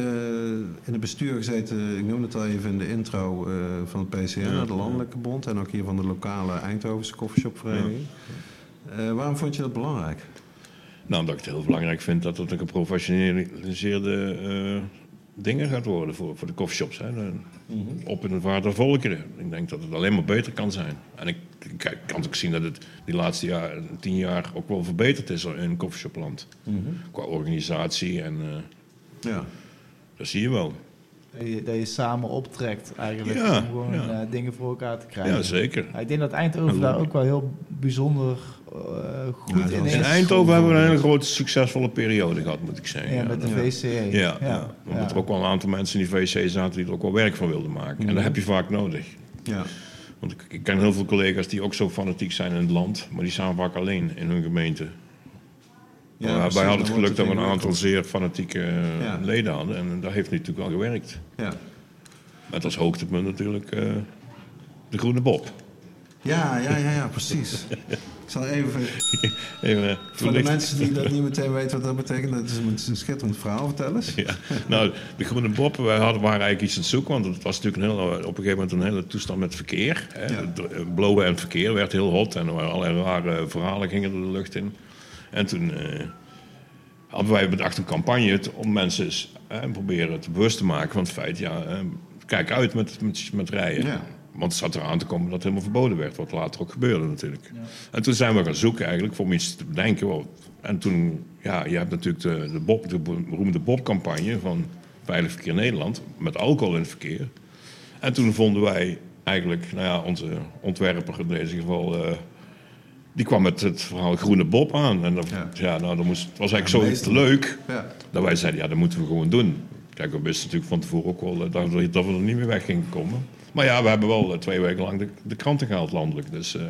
in het bestuur gezeten, ik noemde het al even in de intro, eh, van het PCN, Ja. de Landelijke Bond, en ook hier van de lokale Eindhovense Coffeeshopvereniging. Eh, waarom vond je dat belangrijk? Nou, omdat ik het heel belangrijk vind dat het een geprofessionaliseerde dingen gaat worden voor, voor de coffeeshops. Hè. De- Op in het waarde volkeren. Ik denk dat het alleen maar beter kan zijn. En ik, kan ook zien dat het die laatste jaar, tien jaar ook wel verbeterd is in coffeeshopland. Qua organisatie en Ja. dat zie je wel. Dat je, dat je samen optrekt eigenlijk Ja, om gewoon ja. eh, dingen voor elkaar te krijgen. Ja, zeker. Ik denk dat Eindhoven daar ook wel heel bijzonder eh, goed in is. In Eindhoven hebben we een hele grote succesvolle periode gehad, moet ik zeggen. Ja, met de VCE. Ja, ja, omdat er ook wel een aantal mensen in die VC zaten die er ook wel werk van wilden maken. En dat heb je vaak nodig. Ja. Want ik, ik ken heel veel collega's die ook zo fanatiek zijn in het land, maar die staan vaak alleen in hun gemeente. Ja, Maar precies, wij hadden het wordt geluk dat we een aantal zeer fanatieke eh, Ja. leden hadden. En dat heeft natuurlijk wel gewerkt. Ja. Met als hoogtepunt natuurlijk eh, de Groene Bob. Ja, ja, ja, ja, precies. (laughs) Ik zal even, (laughs) Even, eh, voor de mensen die dat (laughs) niet meteen weten wat dat betekent, dat is een, een schitterend verhaal, vertel eens. Ja, nou, de Groene Bob, wij hadden, waren eigenlijk iets aan het zoeken, want het was natuurlijk een heel, op een gegeven moment een hele toestand met verkeer. Hè. Ja. Blowen en verkeer werd heel hot en er waren allerlei rare verhalen gingen er de lucht in. En toen eh, hadden wij bedacht een campagne om mensen eens, eh, proberen te bewust te maken van het feit, ja, eh, kijk uit met, met, met rijden. Ja. Want het zat eraan te komen dat het helemaal verboden werd, wat later ook gebeurde natuurlijk. En toen zijn we gaan zoeken eigenlijk voor om iets te bedenken. Wel, En toen, ja, je hebt natuurlijk de, de, Bob, de beroemde Bob-campagne van Veilig Verkeer Nederland, met alcohol in het verkeer. En toen vonden wij eigenlijk, nou ja, onze ontwerper in deze geval, eh, die kwam met het verhaal Groene Bob aan. En dat, Ja. ja. nou, dat moest, het was Ja, eigenlijk zo leuk Ja. dat wij zeiden, ja, dat moeten we gewoon doen. Kijk, we wisten natuurlijk van tevoren ook wel eh, dat we, dat we er niet meer weg gingen komen. Maar ja, we hebben wel eh, twee weken lang de, de kranten gehaald landelijk. Dus eh,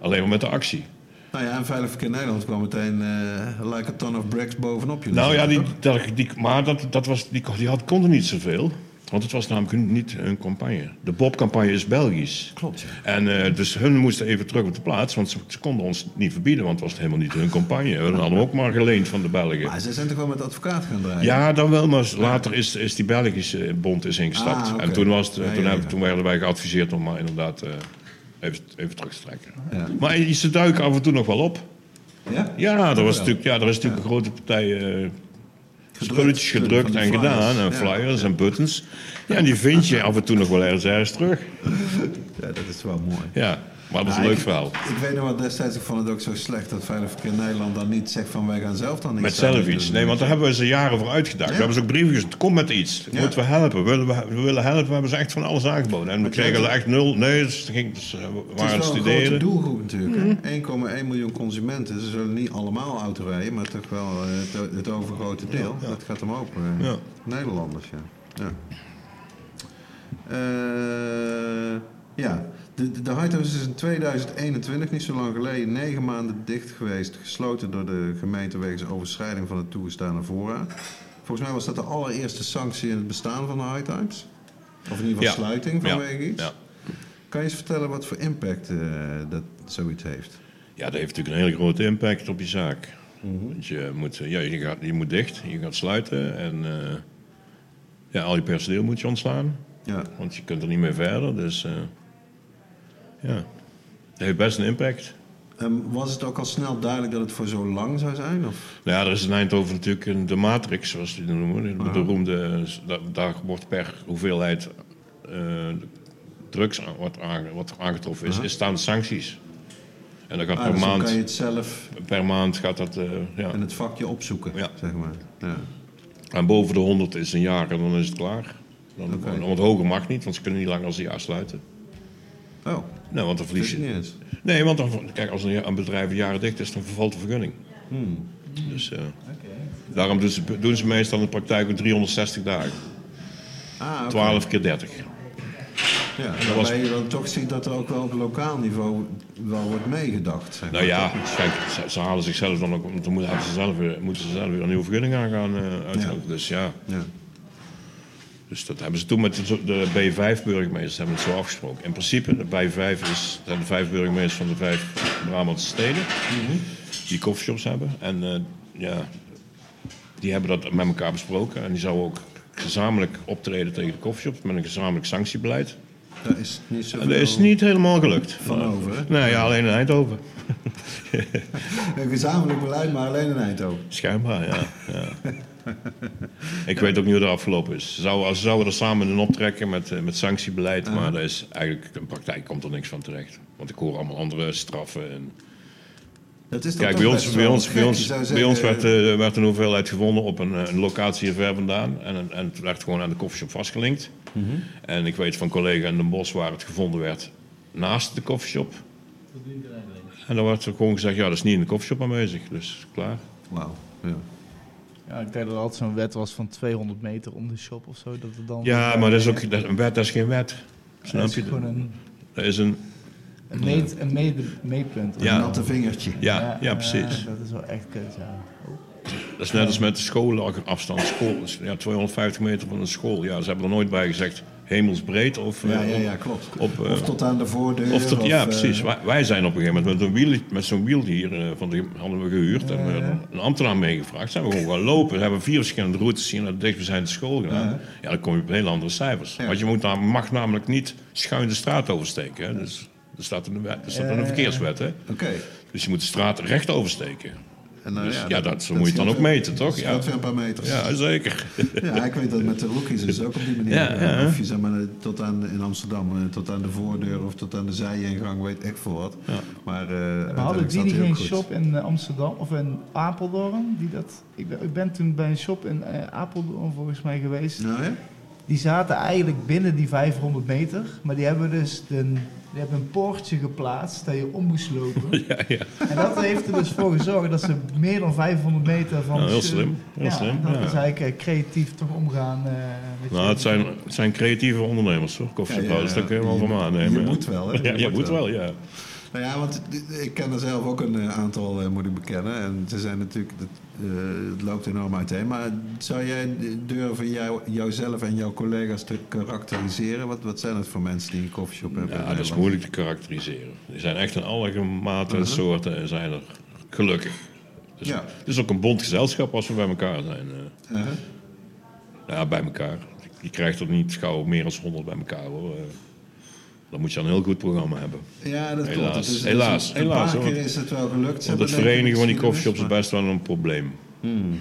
alleen maar met de actie. Nou ja, en Veilig Verkeer Nederland kwam meteen eh like a ton of bricks bovenop je. Nou ja, die, dat, die, maar dat, dat was, die, die had, konden niet zoveel. Want het was namelijk niet hun campagne. De Bob-campagne is Belgisch. Klopt, ja. En eh, dus hun moesten even terug op de plaats, want ze, ze konden ons niet verbieden, want het was helemaal niet hun campagne. We hadden hem ook maar geleend van de Belgen. Maar ze zijn toch wel met advocaat gaan draaien? Ja, dan wel, maar later is, is die Belgische bond is ingestapt. Ah. En toen, was het, toen, ja, toen werden wij geadviseerd om maar inderdaad eh, even, even terug te trekken. Ja. Maar ze duiken af en toe nog wel op. Ja? Ja, er, was natuurlijk, ja, er is natuurlijk een grote partij eh Gedrukt. spulletjes gedrukt en gedaan. En flyers en buttons. Ja, en die vind je af en toe nog wel ergens, ergens terug. Ja, dat is wel mooi. Ja, maar dat is Ja, een leuk ik- verhaal. Ik weet nog wat destijds, ik vond het ook zo slecht dat Veilig Verkeer Nederland dan niet zegt van wij gaan zelf dan iets Met zelf doen. iets. Nee, want daar hebben we ze jaren voor uitgedacht. Ja. We hebben ze ook brieven gestuurd. Kom met iets. Ja. Moeten we helpen? Willen we, we willen helpen. We hebben ze echt van alles aangeboden. En we kregen er echt nul. Nee, dus, het ging, dus, we Het waren is aan het wel een grote studeren. doelgroep natuurlijk. hè. Mhm. 1,1 miljoen consumenten. Ze zullen niet allemaal auto rijden, maar toch wel eh, het, het overgrote deel. Dat gaat hem open. eh, Ja. Nederlanders, ja. Ja, Eh, ja. De, de, de Lighthouse is in 2021, niet zo lang geleden, negen maanden dicht geweest. Gesloten door de gemeente wegens overschrijding van de toegestane voorraad. Volgens mij was dat de allereerste sanctie in het bestaan van de High Times. Of in ieder geval Ja. sluiting Ja. vanwege iets. Ja. Kan je eens vertellen wat voor impact eh, dat zoiets heeft? ja, dat heeft natuurlijk een hele grote impact op je zaak. Want je moet, eh, ja, je, gaat, je moet dicht. Je gaat sluiten. En eh, ja, al je personeel moet je ontslaan. Ja, Want je kunt er niet meer verder. Dus ja, dat heeft best een impact. Ehm, was het ook al snel duidelijk dat het voor zo lang zou zijn? Of? Nou ja, er is in Eindhoven natuurlijk een, de Matrix, zoals die noemen. De beroemde, da- daar wordt per hoeveelheid eh, drugs wat, aange- wat aangetroffen is, Aha. is staan sancties. En dan gaat Ah, per, dus maand, kan je het zelf per maand gaat dat, eh, ja. in het vakje opzoeken, Ja. zeg maar. Ja. En boven de 100 is een jaar en dan is het klaar. Dan. Want hoger mag niet, want ze kunnen niet langer als een jaar sluiten. Oh, Nee, want dan verlies je. niet eens. Nee, want dan, kijk, als een, een bedrijf jaren dicht is, dan vervalt de vergunning. Hmm. Dus eh, daarom doen ze, doen ze meestal in de praktijk ook 360 dagen. Ah, oké. 12 keer 30. Ja, was- waarbij je dan toch ziet dat er ook wel op lokaal niveau wel wordt meegedacht. Zeg Nou ja, kijk, ze, ze halen zichzelf dan ook, want dan moeten ze zelf weer, moeten ze zelf weer een nieuwe vergunning aan gaan eh uithouden. Dus ja, Ja. Dus dat hebben ze toen met de, de B5-burgemeesters hebben het zo afgesproken. In principe, de B5 is, zijn de vijf burgemeesters van de vijf Brabantse steden die coffeeshops hebben. En eh, ja, die hebben dat met elkaar besproken. En die zouden ook gezamenlijk optreden tegen de coffeeshops met een gezamenlijk sanctiebeleid. Dat is niet zo. Dat is niet helemaal gelukt. Van over, hè? Nee, ja, alleen in Eindhoven. (laughs) Een gezamenlijk beleid, maar alleen in Eindhoven. Schijnbaar, ja. ja. (laughs) ik weet ook niet hoe dat afgelopen is. Ze zouden, ze zouden er samen in optrekken met, eh, met sanctiebeleid, maar daar is eigenlijk in de praktijk komt er niks van terecht. Want ik hoor allemaal andere straffen. En... Dat is Kijk, bij ons, bij ons, bij ons, bij ons werd, eh, werd een hoeveelheid gevonden op een, eh, een locatie hier ver vandaan. En, en het werd gewoon aan de koffieshop vastgelinkt. Mhm. En ik weet van collega in Den Bosch waar het gevonden werd naast de koffieshop. En dan werd er gewoon gezegd, ja, dat is niet in de koffieshop aanwezig. Dus klaar. Wauw. Ja. Ja, ik denk dat er altijd zo'n wet was van 200 meter om de shop of zo. Dat het dan Ja, maar dat is ook, dat, een wet dat is geen wet. Snap dat is je? gewoon een, Dat is een, een, meet, een meet, meetpunt. Ja. Een natte vingertje. ja, ja, precies. dat is wel echt kut, ja. Dat is net als met de schoolafstand. School, is, ja, 250 meter van een school. Ja, ze hebben er nooit bij gezegd hemelsbreed of... Ja, eh, ja, ja, klopt. Op, eh, of tot aan de voordeur. Of tot, ja, eh, precies. Wij, wij zijn op een gegeven moment met, een wiel, met zo'n wiel hier eh, van de, hadden we gehuurd. en we een ambtenaar meegevraagd. Zijn we gewoon gaan lopen. We hebben vier verschillende routes hier naar de dichtstbijzijnde school gedaan. Ja, dan kom je op heel andere cijfers. Want je moet, nam- mag namelijk niet schuin de straat oversteken. Hè. Dus, dat staat in de, wet, dat staat in de verkeerswet. Hè. Oké. Dus je moet de straat recht oversteken. En, nou Dus ja, dat- zo moet je dan ook meten, toch? Dat Ja. weer een paar meters. Ja, zeker. (laughs) Ja, ik weet dat met de rookies is het ook op die manier. Ja, ja. Of je zeg maar, tot aan, in Amsterdam, eh, tot aan de voordeur of tot aan de zijingang, weet ik veel wat. Ja. Maar, eh, Maar hadden die niet geen goed. shop in eh, Amsterdam of in Apeldoorn? Die dat, ik, ben, ik ben toen bij een shop in eh, Apeldoorn volgens mij geweest. Nou ja? Die zaten eigenlijk binnen die 500 meter. Maar die hebben dus een, die hebben een poortje geplaatst dat je om moest lopen. (laughs) Ja, ja. En dat heeft er dus voor gezorgd dat ze meer dan 500 meter van... Ja, heel de- slim, heel ja, slim, Dat ja. is eigenlijk eh, creatief toch omgaan eh, met Nou, je- het zijn, het zijn creatieve ondernemers hoor. Koffieshophouders, Ja, ja, dat kun je wel je van aannemen. je moet wel, hè? Ja, je moet wel, ja. Nou ja, want ik ken er zelf ook een eh, aantal, eh, moet ik bekennen. En ze zijn natuurlijk, het, eh, het loopt enorm uiteen. Maar zou jij durven jou, jouzelf en jouw collega's te karakteriseren? Wat, wat zijn het voor mensen die een koffieshop hebben? Ja, dat is moeilijk te karakteriseren. Die zijn echt in alle maten en soorten en zijn er gelukkig. Dus Ja. Het is ook een bond gezelschap als we bij elkaar zijn. Uh-huh. Ja, bij elkaar. Je krijgt er niet gauw meer dan 100 bij elkaar hoor. Dan moet je een heel goed programma hebben. Ja, dat Helaas, klopt. Het is- helaas, Een helaas, paar keer is het wel gelukt. Ze Want het verenigen van die coffeeshops is best wel een probleem. Hmm.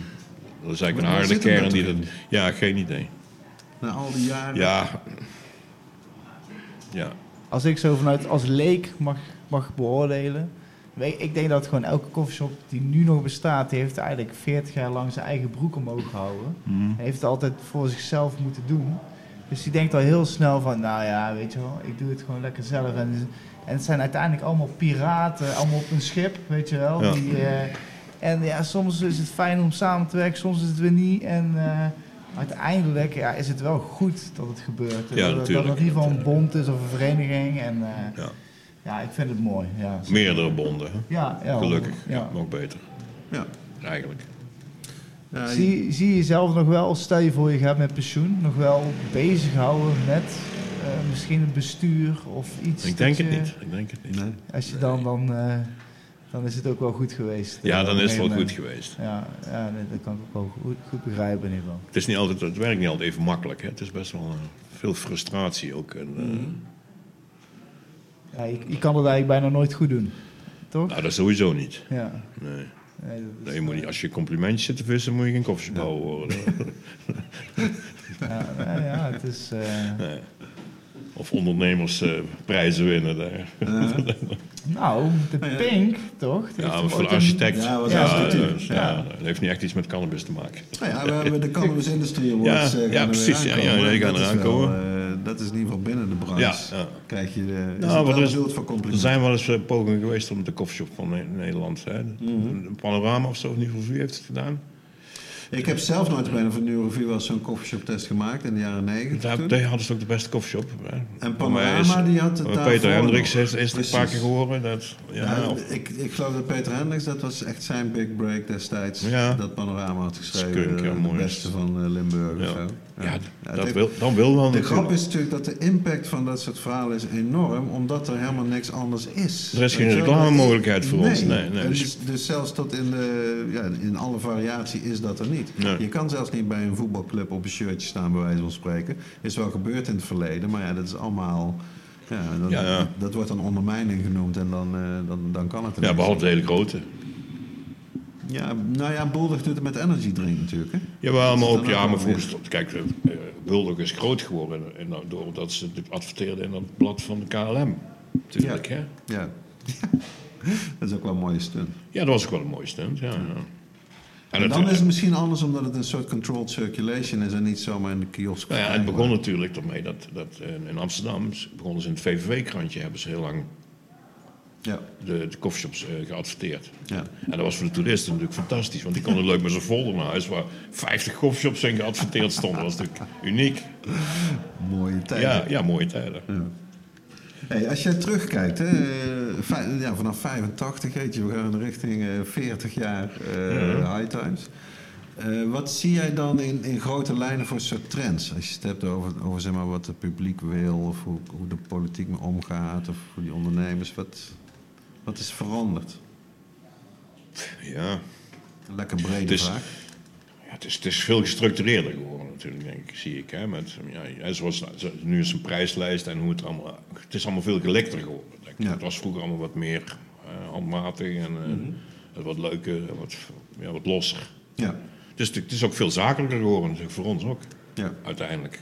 Dat is eigenlijk Maar een harde kern die dat... Ja, geen idee. Na al die jaren. Ja. Ja. Als ik zo vanuit als leek mag, mag beoordelen. Ik denk dat gewoon elke koffieshop die nu nog bestaat, die heeft eigenlijk 40 jaar lang zijn eigen broek omhoog gehouden. Hij heeft het altijd voor zichzelf moeten doen. Dus die denkt al heel snel van, nou ja, weet je wel, ik doe het gewoon lekker zelf. En, en het zijn uiteindelijk allemaal piraten, allemaal op een schip, weet je wel. Ja. Die, eh, en ja, soms is het fijn om samen te werken, soms is het weer niet. En eh, uiteindelijk ja, is het wel goed dat het gebeurt. Ja, dat, natuurlijk. dat het in ieder geval een bond is of een vereniging. En eh, Ja. ja, ik vind het mooi. Ja, Meerdere bonden, hè? ja, ja gelukkig. Ja. nog beter. Ja. Eigenlijk. Ja, Zie, zie je jezelf nog wel, stel je voor je gaat met pensioen, nog wel bezighouden met eh, misschien het bestuur of iets? Ik denk het niet. Ik denk het niet. Nee. Als je dan, dan, eh, dan is het ook wel goed geweest. Ja, dan is het wel goed geweest. Ja, ja nee, dat kan ik ook wel goed, goed begrijpen in ieder geval. Het, is niet altijd, het werkt niet altijd even makkelijk. Hè? Het is best wel eh, veel frustratie ook. En, eh, Ja, je, je kan het eigenlijk bijna nooit goed doen. toch? Nou, dat sowieso niet. Ja. Nee. Nee, dat is, Nee, je moet niet, als je complimentjes zit te vissen, moet je geen koffieshop bouwen worden. (laughs) ja, ja, ja, het is... eh, Nee. Of ondernemersprijzen winnen daar. (laughs) nou, de Pink, toch? Ja, maar voor de een- architect. Ja, was ja, architectuur. ja, dat heeft niet echt iets met cannabis te maken. Nou ja, we hebben de Cannabis Industry Awards. Ja, eh, ja, precies, ja, aankomen. ja, die gaan eraan komen. Eh, dat is in ieder geval binnen de branche. Ja, ja. Krijg je de, is Nou, het wel is- voor Er zijn wel eens eh, pogingen geweest om de koffieshop van Ne- Nederland. Hè. Mhm. Een panorama of zo, geval, wie heeft het gedaan? Ik heb zelf nooit bijna van Neurovie wel eens zo'n coffeeshop test gemaakt in de jaren negentig. Daar, toen. daar hadden ze ook de beste koffieshop. En Panorama, die had het eh, Peter Hendricks nog. is, er een paar keer gehoord. Dat, ja, ik, ik geloof dat Peter Hendricks, dat was echt zijn big break destijds. Ja. Dat panorama had geschreven. Skunk, ja, de beste van eh, Limburg of ja. zo. Ja, dat heeft- wil, dan wil wel De grap is natuurlijk dat de impact van dat soort verhalen is enorm, omdat er helemaal niks anders is. Er is geen reclamemogelijkheid voor nee. ons. Nee, nee. Dus- Dus, zelfs tot in, de, ja, in alle variatie is dat er niet. Nee. Je kan zelfs niet bij een voetbalclub op een shirtje staan, bij wijze van spreken. Is wel gebeurd in het verleden, maar ja, dat is allemaal. Ja, dat, Ja, ja. dat wordt dan ondermijning genoemd en dan, eh, dan, dan kan het ja, behalve de hele grote. Ja, nou ja, Bulldog doet het met energy drink natuurlijk. Hè? Jawel, maar ook, ja, maar volgens, kijk, eh, eh, is groot geworden en, dan doordat ze het adverteerden in dat blad van de KLM. Natuurlijk, hè? Ja. (laughs) dat is ook wel een mooie stunt. Ja, dat was ook wel een mooie stunt, ja. ja. En En het, dan is het misschien anders omdat het een soort controlled circulation is en niet zomaar in de kiosk. nou ja, het begon natuurlijk ermee dat, dat eh, in Amsterdam begonnen ze in het VVV-krantje, hebben ze heel lang Ja, de, de coffeeshops eh, geadverteerd. ja. En dat was voor de toeristen natuurlijk fantastisch, want die konden leuk met z'n folder naar huis waar 50 coffeeshops in geadverteerd stonden. Dat was natuurlijk uniek. mooie tijd. Ja, ja mooie tijden. Hey, als je terugkijkt, hè, eh, ja, vanaf 85, weet je, we gaan richting eh, 40 jaar eh, High Times. Eh, wat zie jij dan in, in grote lijnen voor soort trends? Als je het hebt over, over zeg maar, wat het publiek wil, of hoe, hoe de politiek mee omgaat, of hoe die ondernemers, wat, wat is veranderd? Ja. Een lekker brede is- vraag. Ja, het, is, het is veel gestructureerder geworden natuurlijk, denk ik, zie ik. Hè, met, ja, zoals, zo- nu is een prijslijst en hoe het allemaal... Het is allemaal veel gelekter geworden. Denk ik. Ja. Het was vroeger allemaal wat meer eh, handmatig en eh, wat leuker, en wat, ja, wat losser. Ja, Dus het, het is ook veel zakelijker geworden, natuurlijk, voor ons ook, ja. uiteindelijk.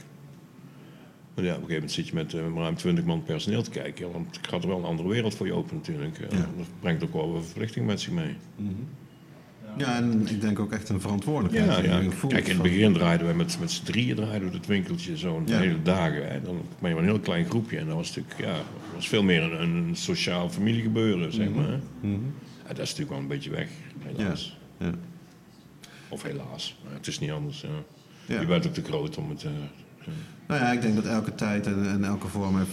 Maar ja, op een gegeven moment zit je met eh, ruim 20 man personeel te kijken. Want het gaat er wel een andere wereld voor je open natuurlijk. Eh, Ja. Dat brengt ook wel wat verplichting met zich mee. Ja, en ik denk ook echt een verantwoordelijkheid. Ja, die ja. je voelt Kijk, in het begin draaiden wij met, met z'n drieën draaiden we het winkeltje zo'n Ja. hele dagen. Hè. Dan ben je maar een heel klein groepje. En dat was natuurlijk, ja, was veel meer een, een sociaal familiegebeuren, zeg maar. hè. Mhm. Ja, dat is natuurlijk wel een beetje weg, helaas. Ja. Of helaas, maar het is niet anders. Ja. Ja. Je bent ook te groot om het... eh, Nou ja, ik denk dat elke tijd en, en elke vorm heeft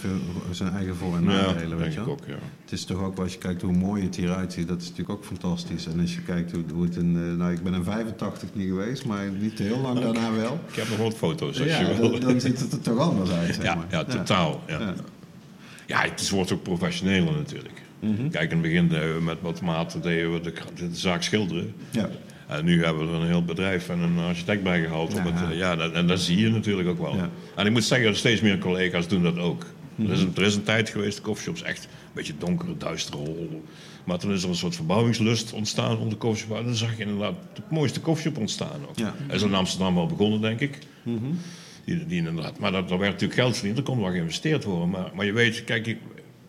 zijn eigen voor- en ja, nadelen. weet je ook, ja. Het is toch ook, als je kijkt hoe mooi het hieruit ziet, dat is natuurlijk ook fantastisch. En als je kijkt hoe, hoe het in, eh, nou ik ben in 85 niet geweest, maar niet heel lang daarna wel. Ik heb nog wat foto's als Ja, je wil. dan, dan ziet het er toch anders uit, zeg Ja, maar. ja, totaal. Ja. Ja. Het is- wordt ook professioneler natuurlijk. Mhm. Kijk, in het begin met wat maten deden we de, de zaak schilderen. Ja. En nu hebben we er een heel bedrijf en een architect bij gehaald. Ja. het, eh, ja, dat, en dat zie je natuurlijk ook wel. Ja. En ik moet zeggen, steeds meer collega's doen dat ook. er, is een, er is een tijd geweest, de coffeeshops echt een beetje donkere, duistere hol. Maar toen is er een soort verbouwingslust ontstaan om de coffeeshop. En dan zag je inderdaad de mooiste coffeeshop ontstaan ook. Ja. Dat is in Amsterdam wel begonnen, denk ik. Die, die inderdaad, maar dat, daar werd natuurlijk geld verdiend, er kon wel geïnvesteerd worden. Maar, maar je weet, kijk, ik-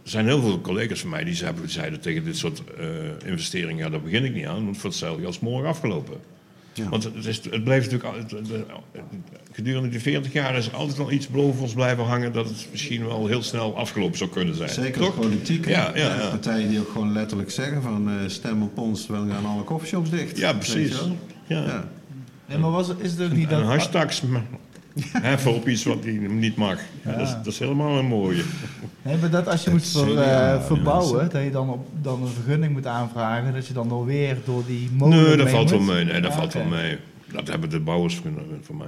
er zijn heel veel collega's van mij die zeiden, zeiden tegen dit soort eh, investeringen: ja, daar begin ik niet aan, want voor hetzelfde geld is morgen afgelopen. Ja. Want het, is, het blijft natuurlijk altijd, de- gedurende die 40 jaar is er altijd wel iets boven ons blijven hangen dat het misschien wel heel snel afgelopen zou kunnen zijn. Zeker toch? de politiek. Ja, ja, ja. Partijen die ook gewoon letterlijk zeggen van eh, stem op ons, terwijl gaan alle coffeeshops dicht. Ja, precies. Ja. Ja. Nee, maar was, is het ook niet En dat... hashtags heffen op iets wat die niet mag. Ja, dat, is, dat is helemaal een mooie. Nee, maar dat als je moet ver- eh, verbouwen, dat je dan, op, dan een vergunning moet aanvragen, dat je dan alweer door die molen Nee, dat valt wel mee. Nee, dat Ja, valt wel mee. Dat hebben de bouwers van, van mij,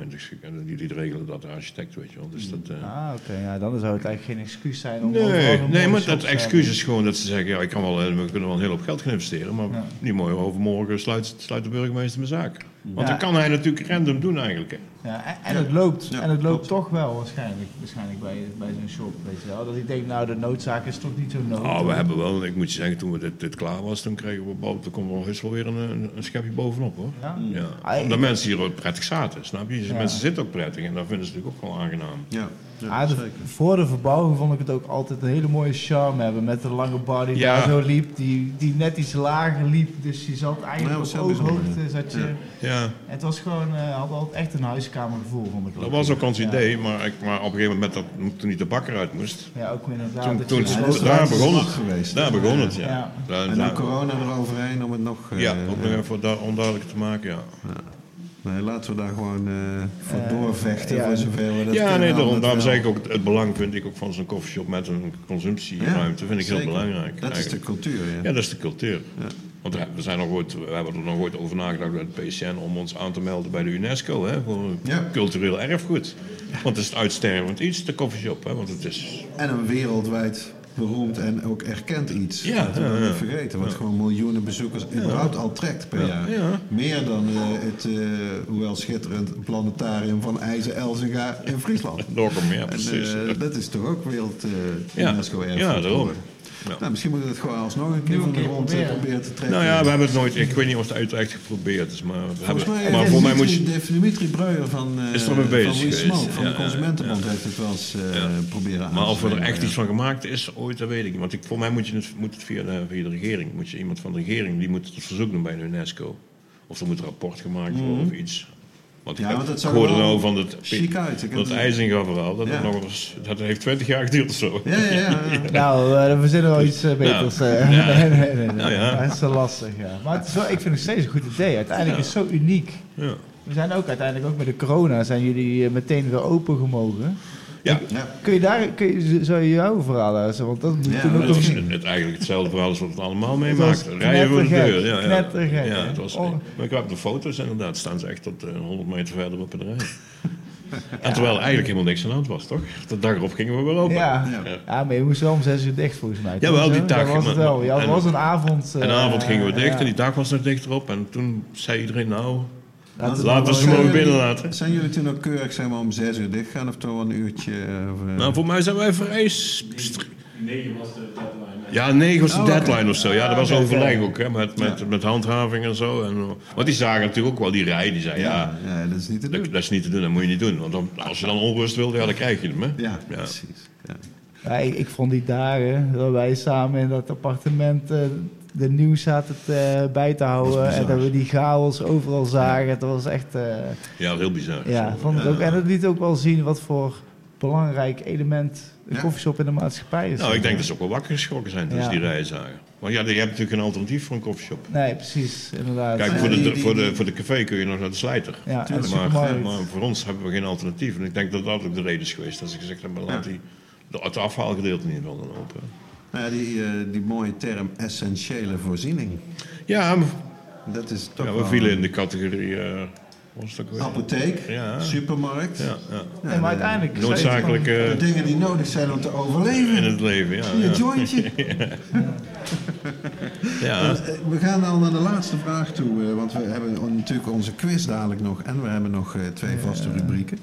die, die regelen dat, de architect, weet je wel. Dus dat, eh, Ah, oké. Ja, dan zou het eigenlijk geen excuus zijn om Nee, nee maar dat excuus is gewoon dat ze zeggen: ja, ik kan wel, eh, we kunnen wel een hele hoop geld gaan investeren, maar Ja. niet mooi overmorgen sluit, sluit de burgemeester mijn zaak. Want Ja. dat kan hij natuurlijk random doen eigenlijk. Hè. Ja, en, en het loopt, Ja, en het loopt toch wel waarschijnlijk, waarschijnlijk bij, bij zo'n shop, weet je wel. Dat ik denk, nou de noodzaak is toch niet zo nodig. Oh, we hebben wel, ik moet je zeggen, toen we dit, dit klaar was, toen kregen we boven, toen kwam er heus wel weer een, een, een schepje bovenop hoor. Ja? Ja. Ah, Omdat mensen hier ook prettig zaten, snap je? Dus Ja. Mensen zitten ook prettig en dat vinden ze natuurlijk ook wel aangenaam. Ja, ja, Ah, de- voor de verbouwing vond ik het ook altijd een hele mooie charme hebben met de lange bar die Ja. daar zo liep, die, die net iets lager liep. Dus je zat eigenlijk op ooghoogte. Zat je, Ja. Ja, Het was gewoon, eh had altijd echt een huiskamergevoel vond ik. dat was ook ons Ja. idee, maar, ik, maar op een gegeven moment, dat, toen niet de bakker uit moest, Ja, ook inderdaad. Toen- toen Ja, het- daar begon het. geweest. daar begon het, ja. En dan corona eroverheen om het nog... eh, ja, ook nog eh, even onduidelijk te maken, ja. Nee, laten we daar gewoon eh, voor Eh, doorvechten ja. voor zoveel we dat Ja, kunnen, nee, daarom, zeg ik ook, het, belang vind ik ook van zo'n koffieshop met een consumptieruimte, vind ik heel belangrijk. Dat is de cultuur, ja. Ja, dat is de cultuur. Ja. Want we zijn nog ooit, we hebben er nog ooit over nagedacht bij het PCN om ons aan te melden bij de UNESCO hè, voor Ja. cultureel erfgoed. Want het is het uitstervend iets, de koffieshop. Hè, want het is, En een wereldwijd beroemd en ook erkend iets. Ja, dat we ja, ja. niet vergeten. Wat gewoon miljoenen bezoekers überhaupt al trekt per jaar. ja. Meer dan eh, het, eh, hoewel schitterend, planetarium van IJzer Elzinga in Friesland. meer, En, precies. eh, dat is toch ook wereld eh Ja. UNESCO erfgoed Ja, daarom. Nou, misschien moeten we het gewoon alsnog een keer van de grond eh, proberen. proberen te trekken. nou ja, we hebben het nooit, ik weet niet of het uit echt geprobeerd is, maar, we Volgens hebben, mij maar heeft voor mij moet je... Dimitri Breuer van, eh Is er mee bezig van We geweest. Smoke, van Ja, de Consumentenbond, ja. heeft het wel eens eh, Ja. proberen aan Maar of er echt ja. iets van gemaakt is ooit, dat weet ik niet. Want ik, voor mij moet, je het, moet het via de, via de regering. Moet je iemand van de regering, die moet het verzoek doen bij de UNESCO. Of er moet een rapport gemaakt worden of iets. Want. Ja, want dat ik zou hoorde nou van het, chic uit. Dat het- IJzinga verhaal. Dat, Ja. nog eens, dat heeft 20 jaar geduurd of zo. Ja, ja, ja. ja. (laughs) Nou, eh, we verzinnen wel iets beters. Ja. (laughs) nee, nee, nee. nee. Nou ja. Dat is zo lastig, ja. Maar het is wel, ik vind het nog steeds een goed idee. Uiteindelijk Ja. is het zo uniek. Ja. We zijn ook uiteindelijk, ook met de corona, zijn jullie eh, meteen weer open gemogen. Ja. Ja. Kun je daar, kun je, zou je jouw verhaal luisteren? Want dat moet Ja, toen ook Het dat het, het eigenlijk hetzelfde verhaal als wat we allemaal was meemaakten. Rijden voor de deur. Ja, ja. knettergek, ja, het was, Oh. Maar ik heb de foto's inderdaad, staan ze echt tot eh, 100 meter verder op de rij. En terwijl eigenlijk helemaal niks aan de hand was, toch? De dag erop gingen we weer open. Ja. Ja. ja, maar je moest wel om zes uur dicht volgens mij. Jawel, toch? die dag, Dat was het maar- wel. Ja, het en- was een avond. En eh, de avond gingen we dicht ja. en die dag was nog dichter op. En toen zei iedereen, nou, Laten we laten maar ze mogen jullie- binnenlaten. Zijn jullie toen ook keurig zeg maar, om zes uur dicht gaan of toch wel een uurtje? Of, eh? Nou, voor mij zijn wij vrij... str- Ja, 9 was de Oh, deadline of zo. Ja, dat was oké, overleg ook, hè, met, met, Ja. met handhaving en zo. En, eh, want die zagen natuurlijk ook wel die rij. Die zei, ja, ja, ja, dat is niet te doen. dat, dat is niet te doen, dat moet je niet doen. Want dan, als je dan onrust wil, ja, dan krijg je hem, hè. Ja, Ja. precies. Ja. Ja, ik, ik vond die dagen dat wij samen in dat appartement eh, de nieuws zaten te, bij te houden. En dat we die chaos overal zagen. Dat was echt... eh, Ja, heel bizar. ja, vond het ook, en het liet ook wel zien wat voor belangrijk element een Ja. koffieshop in de maatschappij is. Nou, ik denk dat ze ook wel wakker geschrokken zijn toen ze Ja. die rij zagen. Want ja, je hebt natuurlijk geen alternatief voor een koffieshop. Nee, precies, inderdaad. Kijk, voor de, die- voor, de, voor de café kun je nog naar de slijter. ja, Maar, supermarkt. maar voor ons hebben we geen alternatief. En ik denk dat dat ook de reden is geweest. Dat ze gezegd hebben, laat die, de- het afhaalgedeelte ieder geval dan open. Nou ja, die, eh, die mooie term essentiële voorziening. Ja, Dat is toch ja we vielen in de categorie... eh wat was het ook weer? apotheek, Ja. supermarkt. Ja, ja. Ja, nee, maar uiteindelijk... Noodzakelijke De dingen die nodig zijn om te overleven. in het leven, ja. Je ja. jointje. (laughs) ja. Eh, We gaan al naar de laatste vraag toe, eh, want we hebben natuurlijk onze quiz dadelijk nog en we hebben nog eh, twee vaste rubrieken.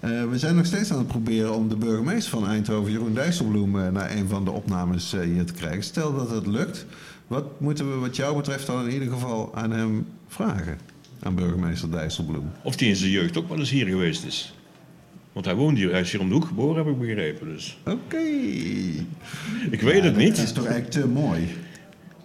Eh, we zijn nog steeds aan het proberen om de burgemeester van Eindhoven, Jeroen Dijsselbloem, eh, naar een van de opnames eh, hier te krijgen. Stel dat het lukt, wat moeten we wat jou betreft dan in ieder geval aan hem vragen? Aan burgemeester Dijsselbloem. Of die in zijn jeugd ook wel eens hier geweest is. Want hij woont hier, hij is hier om de hoek geboren, heb ik begrepen. Dus. Oké. Ik weet het Dat niet. is toch eigenlijk te mooi.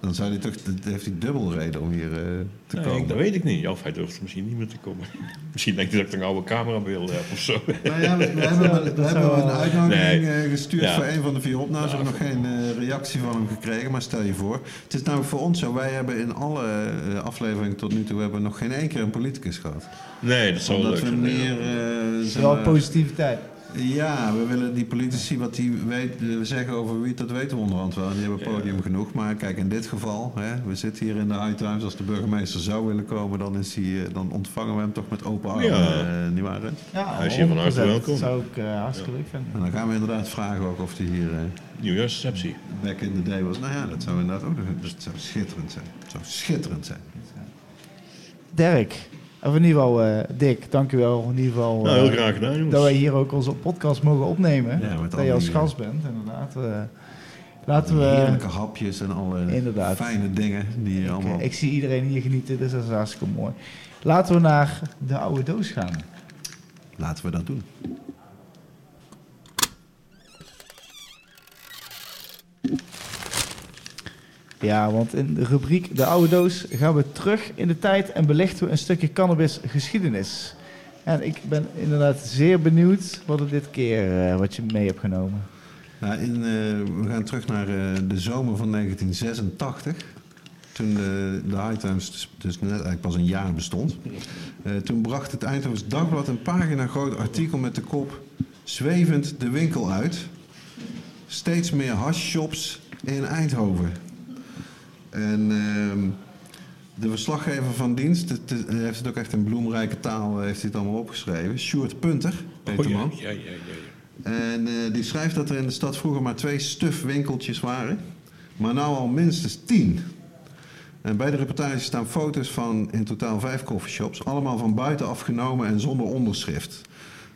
Dan zou hij toch, dan heeft hij dubbel reden om hier eh, te Nee, komen. ik- dat weet ik niet. Of hij durft misschien niet meer te komen. (laughs) misschien denkt hij dat ik een oude camerabeeld heb of zo. Nou ja, we, we (laughs) hebben, we, dat hebben een wel- uitnodiging Nee. eh, gestuurd Ja. voor een van de vier opnames. We hebben nog geen eh, reactie van hem gekregen, maar stel je voor. Het is namelijk voor ons zo, wij hebben in alle eh, afleveringen tot nu toe we hebben nog geen één keer een politicus gehad. Nee, dat zou leuk we zijn. ja. meer... eh, zeg Wel positiviteit. Ja, we willen die politici wat die weet, eh, zeggen over wie, dat weten we onderhand wel. En die hebben podium genoeg. Maar kijk, in dit geval, hè, we zitten hier in de High Times. Als de burgemeester zou willen komen, dan, is hij, eh, dan ontvangen we hem toch met open armen. Ja. eh, niet waar, hè? Ja, Hij is hier van harte 100%. welkom. Dat zou ik eh, hartstikke leuk vinden. En dan gaan we inderdaad vragen ook of hij hier... eh, Nieuwjaarsreceptie. back in the day was. Nou ja, dat zou inderdaad ook nog... Dus het zou schitterend zijn. Het zou schitterend zijn. Dirk, Of in ieder geval, eh, Dick, dankjewel. In ieder geval Nou, heel eh, graag gedaan, jongens. dat wij hier ook onze podcast mogen opnemen. Ja, met dat je als die, gast bent, inderdaad. Eh, laten we... Heerlijke hapjes en alle Inderdaad. fijne dingen die je allemaal... Ik, ik zie iedereen hier genieten, dus dat is hartstikke mooi. Laten we naar de oude doos gaan. Laten we dat doen. Ja, want in de rubriek De Oude Doos gaan we terug in de tijd en belichten we een stukje cannabis geschiedenis. En ik ben inderdaad zeer benieuwd wat er dit keer eh, wat je mee hebt genomen. Nou, in, eh, we gaan terug naar eh, de zomer van 1986. Toen de, de High Times dus, dus net eigenlijk pas een jaar bestond. Toen bracht het Eindhovens Dagblad een pagina groot artikel met de kop... Zwevend de winkel uit. Steeds meer hashshops in Eindhoven. En ehm, de verslaggever van dienst, het, het- hij heeft het ook echt in bloemrijke taal eh, heeft hij het allemaal opgeschreven. Sjoerd Punter, heet Oh, de man. ja, ja, ja, ja. En eh, die schrijft dat er in de stad vroeger maar twee stufwinkeltjes waren. Maar nou al minstens tien. En bij de reportage staan foto's van in totaal vijf coffeeshops. Allemaal van buitenaf genomen en zonder onderschrift.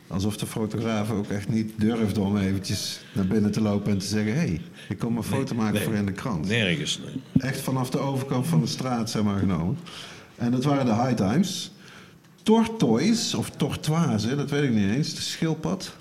Alsof de fotograaf ook echt niet durfde om eventjes naar binnen te lopen en te zeggen... hé, hey, ik kom een foto maken nee. voor in de krant. Nergens, nee. Echt vanaf de overkant van de straat, zeg maar, genomen. En dat waren de High Times. Tortoise, of Tortoise, dat weet ik niet eens. De schildpad.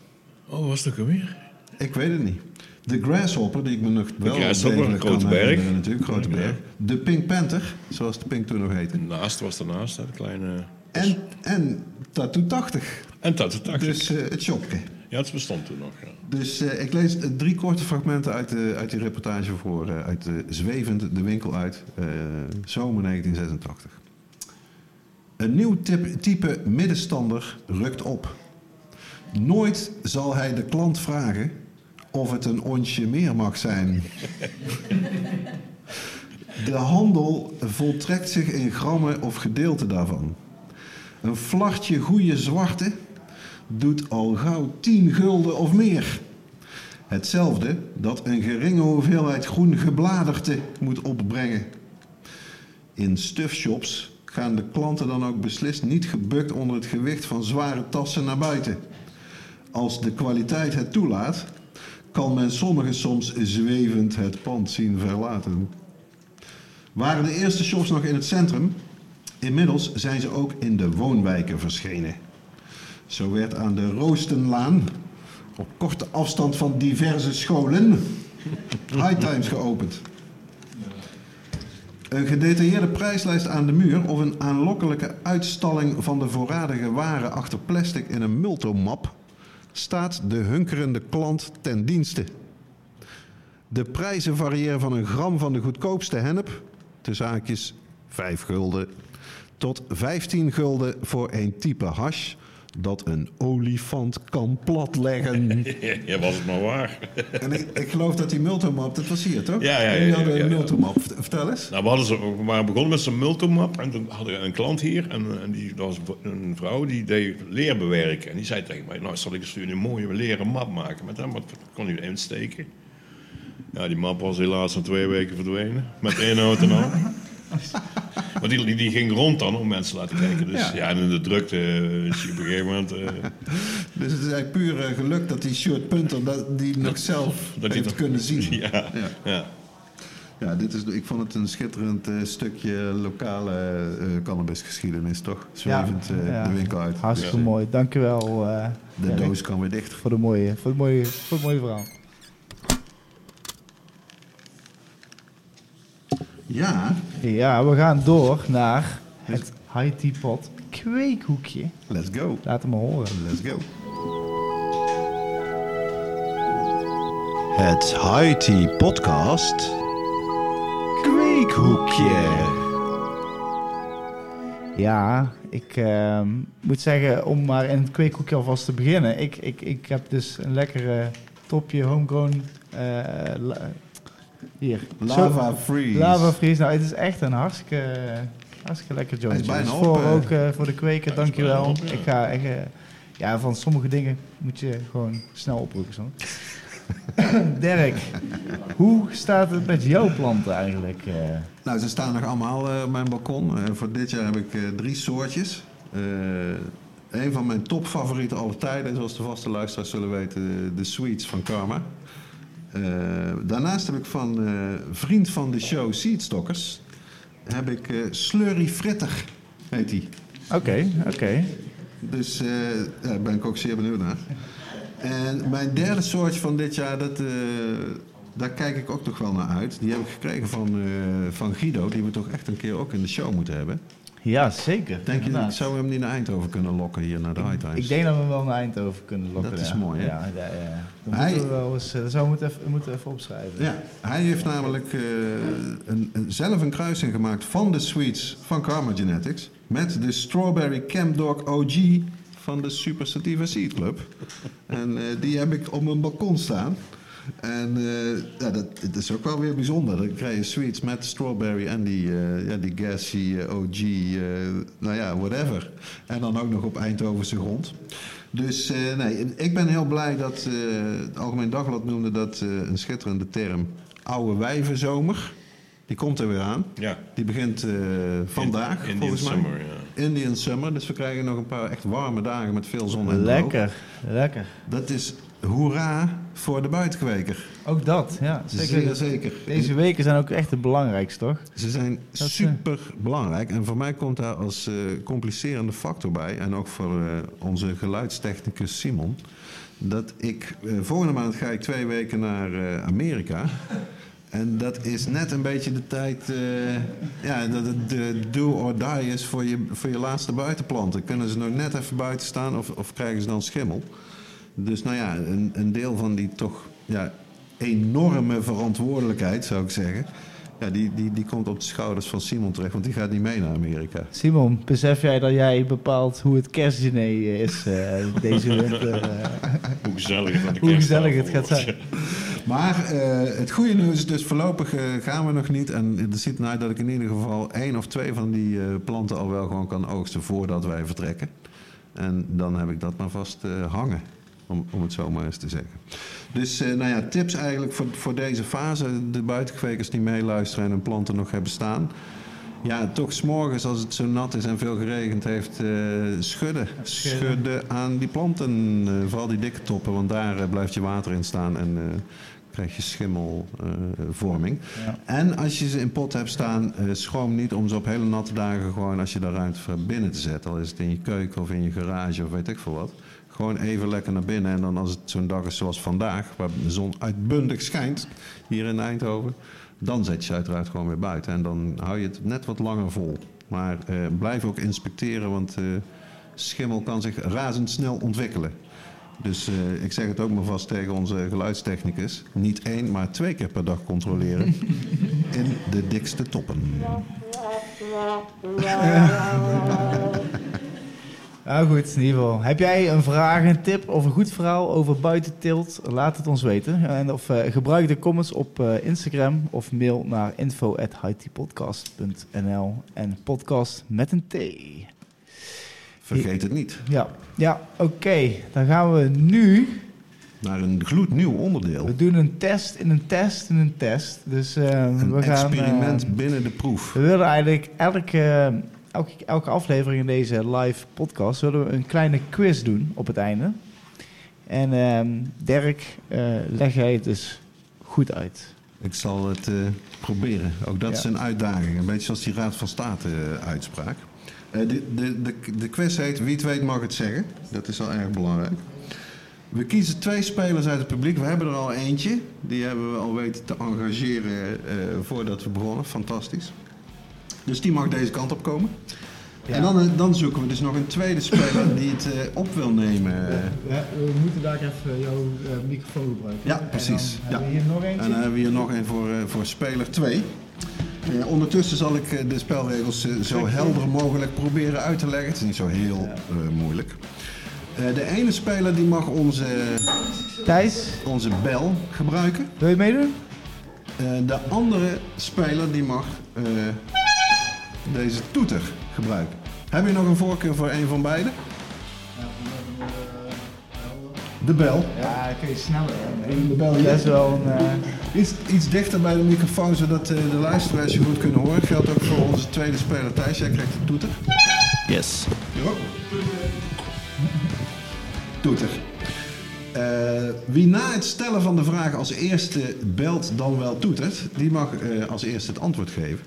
Oh, was het ook alweer? Ik weet het niet. De Grasshopper, die ik me nog wel degelijk Grote kan Berg. herinneren natuurlijk, Grote Ja. Berg. De Pink Panther, zoals de Pink toen nog heette. Naast was ernaast, hè, de kleine... En, en Tattoo 80, En dat het dus eh, het shopje. Ja, het bestond toen nog, ja. Dus eh, ik lees drie korte fragmenten uit, de, uit die reportage voor, eh, uit de Zwevend de winkel uit, zomer 1986. Een nieuw type, type middenstander rukt op. Nooit zal hij de klant vragen of het een onsje meer mag zijn. De handel voltrekt zich in grammen of gedeelten daarvan. Een flartje goede zwarte doet al gauw 10 gulden of meer. Hetzelfde dat een geringe hoeveelheid groen gebladerte moet opbrengen. In stuffshops gaan de klanten dan ook beslist niet gebukt onder het gewicht van zware tassen naar buiten. Als de kwaliteit het toelaat, kan men sommigen soms zwevend het pand zien verlaten. Waren de eerste shops nog in het centrum? Inmiddels zijn ze ook in de woonwijken verschenen. Zo werd aan de Roostenlaan, op korte afstand van diverse scholen, (laughs) High Times geopend. Een gedetailleerde prijslijst aan de muur of een aanlokkelijke uitstalling van de voorradige waren achter plastic in een multomap staat de hunkerende klant ten dienste. De prijzen variëren van een gram van de goedkoopste hennep, tussen haakjes 5 gulden, tot 15 gulden voor een type hash dat een olifant kan platleggen. (laughs) Ja, was het maar waar. en ik, ik geloof dat die multomap, dat was hier toch? Ja, ja, ja, Jullie hadden ja, ja, een multomap. Vert- Vertel eens. Nou, we, hadden zo, we waren begonnen met zo'n multomap en toen hadden we een klant hier en, en die, dat was een vrouw die deed leerbewerken. En die zei tegen mij, nou zal ik eens een mooie leren map maken met hem, wat kon hij erin steken. Ja, die map was helaas na twee weken verdwenen, met inhoud en al. (laughs) Maar die, die, die ging rond dan om mensen te laten kijken. Dus Ja. ja, en in de drukte eh, is hij op een gegeven moment... eh, (laughs) Dus het is eigenlijk puur eh, geluk dat die Short Punter dat, die nog zelf dat heeft kunnen zien. (laughs) Ja, Ja. ja. Ja, dit is, ik vond het een schitterend eh, stukje lokale eh cannabisgeschiedenis, toch? Zwevend eh, ja. de winkel uit. Hartstikke mooi. Dankjewel eh De doos kan weer dicht. voor, de mooie, voor, het mooie, voor het mooie verhaal. Ja, Ja, we gaan door naar het High Tea Pot kweekhoekje. let's go. Laat hem maar horen. Let's go. Het High Tea Podcast. Kweekhoekje. Ja, ik ehm, moet zeggen, om maar in het kweekhoekje alvast te beginnen. Ik, ik, ik heb dus een lekkere topje homegrown... eh, hier. Lava Zo- Freeze. Lava Freeze. Nou, het is echt een hartstikke, hartstikke lekker Hij is jointje. bijna Dus voor, eh. ook eh, voor de kweker, dankjewel. op, ja. Ik ga echt... eh, ja, van sommige dingen moet je gewoon snel oproepen. Zo. (laughs) Dirk, hoe staat het met jouw planten eigenlijk? eh? Nou, ze staan nog allemaal eh, op mijn balkon. Eh, voor dit jaar heb ik eh, drie soortjes. Eh, een van mijn topfavorieten alle tijden, zoals de vaste luisteraars zullen weten, de Sweets van Karma. Eh, daarnaast heb ik van eh, vriend van de show Seedstockers, heb ik eh, Slurry Fritter, heet die. Oké, oké. Dus daar ben ik ook zeer benieuwd naar. En mijn derde soort van dit jaar, dat, daar kijk ik ook toch wel naar uit. Die heb ik gekregen van, van Guido, die we toch echt een keer ook in de show moeten hebben. Ja, zeker. Denk inderdaad. zou hem niet naar Eindhoven kunnen lokken hier naar de High Times? Ik denk dat we hem wel naar Eindhoven kunnen lokken. Dat is ja. mooi, hè? Ja, ja, ja. Dan Hij- moeten we wel eens, eh, dat zouden we moeten even, moeten even opschrijven. Ja, hij heeft namelijk eh, een, een- zelf een kruising gemaakt van de sweets van Karma Genetics met de Strawberry Camp Dog OG van de Super Sativa Seed Club. En eh, die heb ik op mijn balkon staan. En eh, ja, dat, dat is ook wel weer bijzonder. Dan krijg je sweets met strawberry en die, eh, ja, die gassy eh, OG, eh, nou ja, whatever. En dan ook nog op Eindhovense grond. Dus eh, nee, ik ben heel blij dat eh, het Algemeen Dagblad noemde dat eh, een schitterende term oude wijvenzomer. Die komt er weer aan. Ja. Die begint eh, vandaag, Indian volgens mij. Summer, ja. Indian Summer. Dus we krijgen nog een paar echt warme dagen met veel zon en droog. Lekker, lekker. Dat is hoera voor de buitenkweker. Ook dat, ja. Zeker. Zeker. Zeer zeker. Deze weken zijn ook echt het belangrijkste, toch? Ze zijn Dat, eh, super belangrijk. En voor mij komt daar als eh, complicerende factor bij. En ook voor eh, onze geluidstechnicus Simon. Dat ik, volgende maand ga ik twee weken naar Amerika. (laughs) En dat is net een beetje de tijd ja, dat het de do or die is voor je, voor je laatste buitenplanten. Kunnen ze nog net even buiten staan of, of krijgen ze dan schimmel? Dus nou ja, een, een deel van die toch ja, enorme verantwoordelijkheid, zou ik zeggen. Ja, die, die, die komt op de schouders van Simon terecht, want die gaat niet mee naar Amerika. Simon, besef jij dat jij bepaalt hoe het kerstdiner is eh, deze winter? eh? (laughs) Hoe gezellig het, Hoe gezellig het gaat zijn. (laughs) Maar eh, het goede nieuws is dus voorlopig eh, gaan we nog niet. En het ziet naar uit dat ik in ieder geval één of twee van die eh, planten al wel gewoon kan oogsten voordat wij vertrekken. En dan heb ik dat maar vast eh, hangen, om, om het zo maar eens te zeggen. Dus eh, nou ja, tips eigenlijk voor, voor deze fase. De buitenkwekers die meeluisteren en hun planten nog hebben staan. Ja, toch s'morgens als het zo nat is en veel geregend heeft, eh, schudden. Schudden aan die planten, eh, vooral die dikke toppen, want daar blijft je water in staan en krijg je schimmelvorming. Ja. En als je ze in pot hebt staan, schroom niet om ze op hele natte dagen gewoon als je daar ruimte voor binnen te zetten. Al is het in je keuken of in je garage of weet ik veel wat. Gewoon even lekker naar binnen en dan als het zo'n dag is zoals vandaag, waar de zon uitbundig schijnt hier in Eindhoven, dan zet je ze uiteraard gewoon weer buiten. En dan hou je het net wat langer vol. Maar eh, blijf ook inspecteren, want eh, schimmel kan zich razendsnel ontwikkelen. Dus eh, ik zeg het ook maar vast tegen onze geluidstechnicus. Niet één, maar twee keer per dag controleren. (laughs) in de dikste toppen. (laughs) Nou goed, in ieder geval. Heb jij een vraag, een tip of een goed verhaal over buitentilt? Laat het ons weten. En of eh, gebruik de comments op eh, Instagram of mail naar info.hightpodcast.nl en podcast met een T. Vergeet het niet. Ja, ja oké. Dan gaan we nu... Naar een gloednieuw onderdeel. We doen een test in een test in een test. Dus eh, Een we gaan... experiment eh, binnen de proef. we willen eigenlijk elke, elke, elke aflevering in deze live podcast willen we een kleine quiz doen op het einde. En ehm, Dirk, eh, leg jij het dus goed uit. Ik zal het eh, proberen. Ook dat Ja. is een uitdaging. Een beetje zoals die Raad van State eh, uitspraak. De, de, de, de quiz heet Wie het weet mag het zeggen. Dat is al erg belangrijk. We kiezen twee spelers uit het publiek. We hebben er al eentje. Die hebben we al weten te engageren voordat we begonnen. Fantastisch. Dus die mag deze kant op komen. Ja. En dan, eh, dan zoeken we dus nog een tweede speler die het eh, op wil nemen. we moeten daar even jouw microfoon gebruiken. Ja, precies. En dan Ja. hebben we hier nog En eentje. dan hebben we hier nog een voor, eh, voor speler 2. Eh, ondertussen zal ik eh, de spelregels eh, zo helder mogelijk proberen uit te leggen. Het is niet zo heel eh, moeilijk. Eh, de ene speler die mag onze, Thijs, onze bel gebruiken. wil je meedoen? Eh, de andere speler die mag eh, deze toeter gebruiken. Heb je nog een voorkeur voor een van beiden? De bel. Ja, kun je sneller. De bel Dat is wel een... eh, Iets, iets dichter bij de microfoon, zodat eh, de luisteraars je goed kunnen horen. Geldt ook voor onze tweede speler Thijs. Jij krijgt de toeter. Yes. Toeter. Eh, wie na het stellen van de vraag als eerste belt dan wel toetert, die mag eh, als eerste het antwoord geven.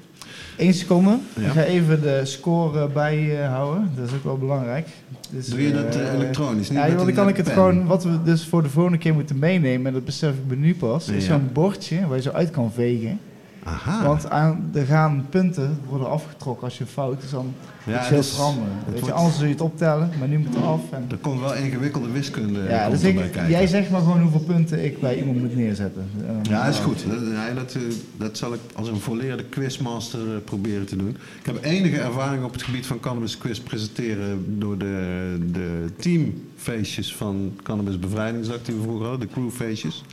Eén seconde. Ja. Ik ga even de score bijhouden. dat is ook wel belangrijk. Dus, Doe je dat eh, eh, elektronisch? Niet Ja, met want dan kan ik het pen? gewoon, wat we dus voor de volgende keer moeten meenemen, en dat besef ik me nu pas, is zo'n bordje waar je zo uit kan vegen. Aha. Want aan, er gaan punten worden afgetrokken als je fout is, dan Ja, is heel dus veranderen. het Weet je, anders zul je het optellen, maar nu moet het af. En, er komt wel ingewikkelde wiskunde ja, dus ik, kijken. jij zegt maar gewoon hoeveel punten ik bij iemand moet neerzetten. Ja, is goed. Dat, dat, eh, dat zal ik als een volleerde quizmaster eh, proberen te doen. Ik heb enige ervaring op het gebied van cannabis quiz presenteren door de, de teamfeestjes van Cannabis Bevrijdingsdag die we vroeger hadden, de crewfeestjes.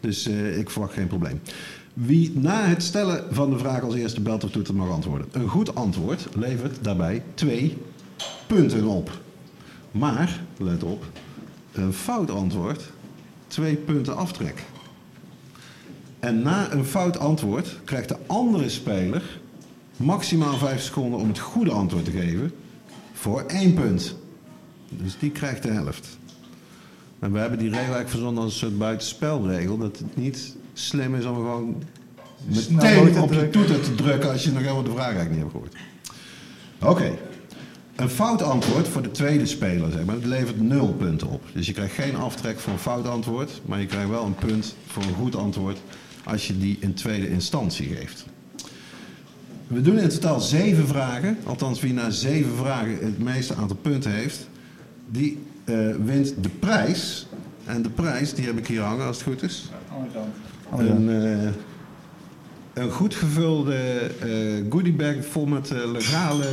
Dus eh, ik verwacht geen probleem. Wie na het stellen van de vraag als eerste belt of toeter mag antwoorden. Een goed antwoord levert daarbij twee punten op. Maar, let op, een fout antwoord twee punten aftrek. En na een fout antwoord krijgt de andere speler maximaal 5 seconden om het goede antwoord te geven voor één punt. Dus die krijgt de helft. En we hebben die regel eigenlijk verzonnen als een soort buitenspelregel. Dat het niet slim is om gewoon meteen te op je toeter te drukken als je nog helemaal de vraag eigenlijk niet hebt gehoord. Oké. Een fout antwoord voor de tweede speler, zeg maar, dat levert nul punten op. Dus je krijgt geen aftrek voor een fout antwoord, maar je krijgt wel een punt voor een goed antwoord als je die in tweede instantie geeft. We doen in totaal zeven vragen. Althans, wie na zeven vragen het meeste aantal punten heeft, die eh, wint de prijs. En de prijs, die heb ik hier hangen als het goed is. Andere kant. Kant. Een, eh, een goed gevulde eh goodiebag vol met eh, legale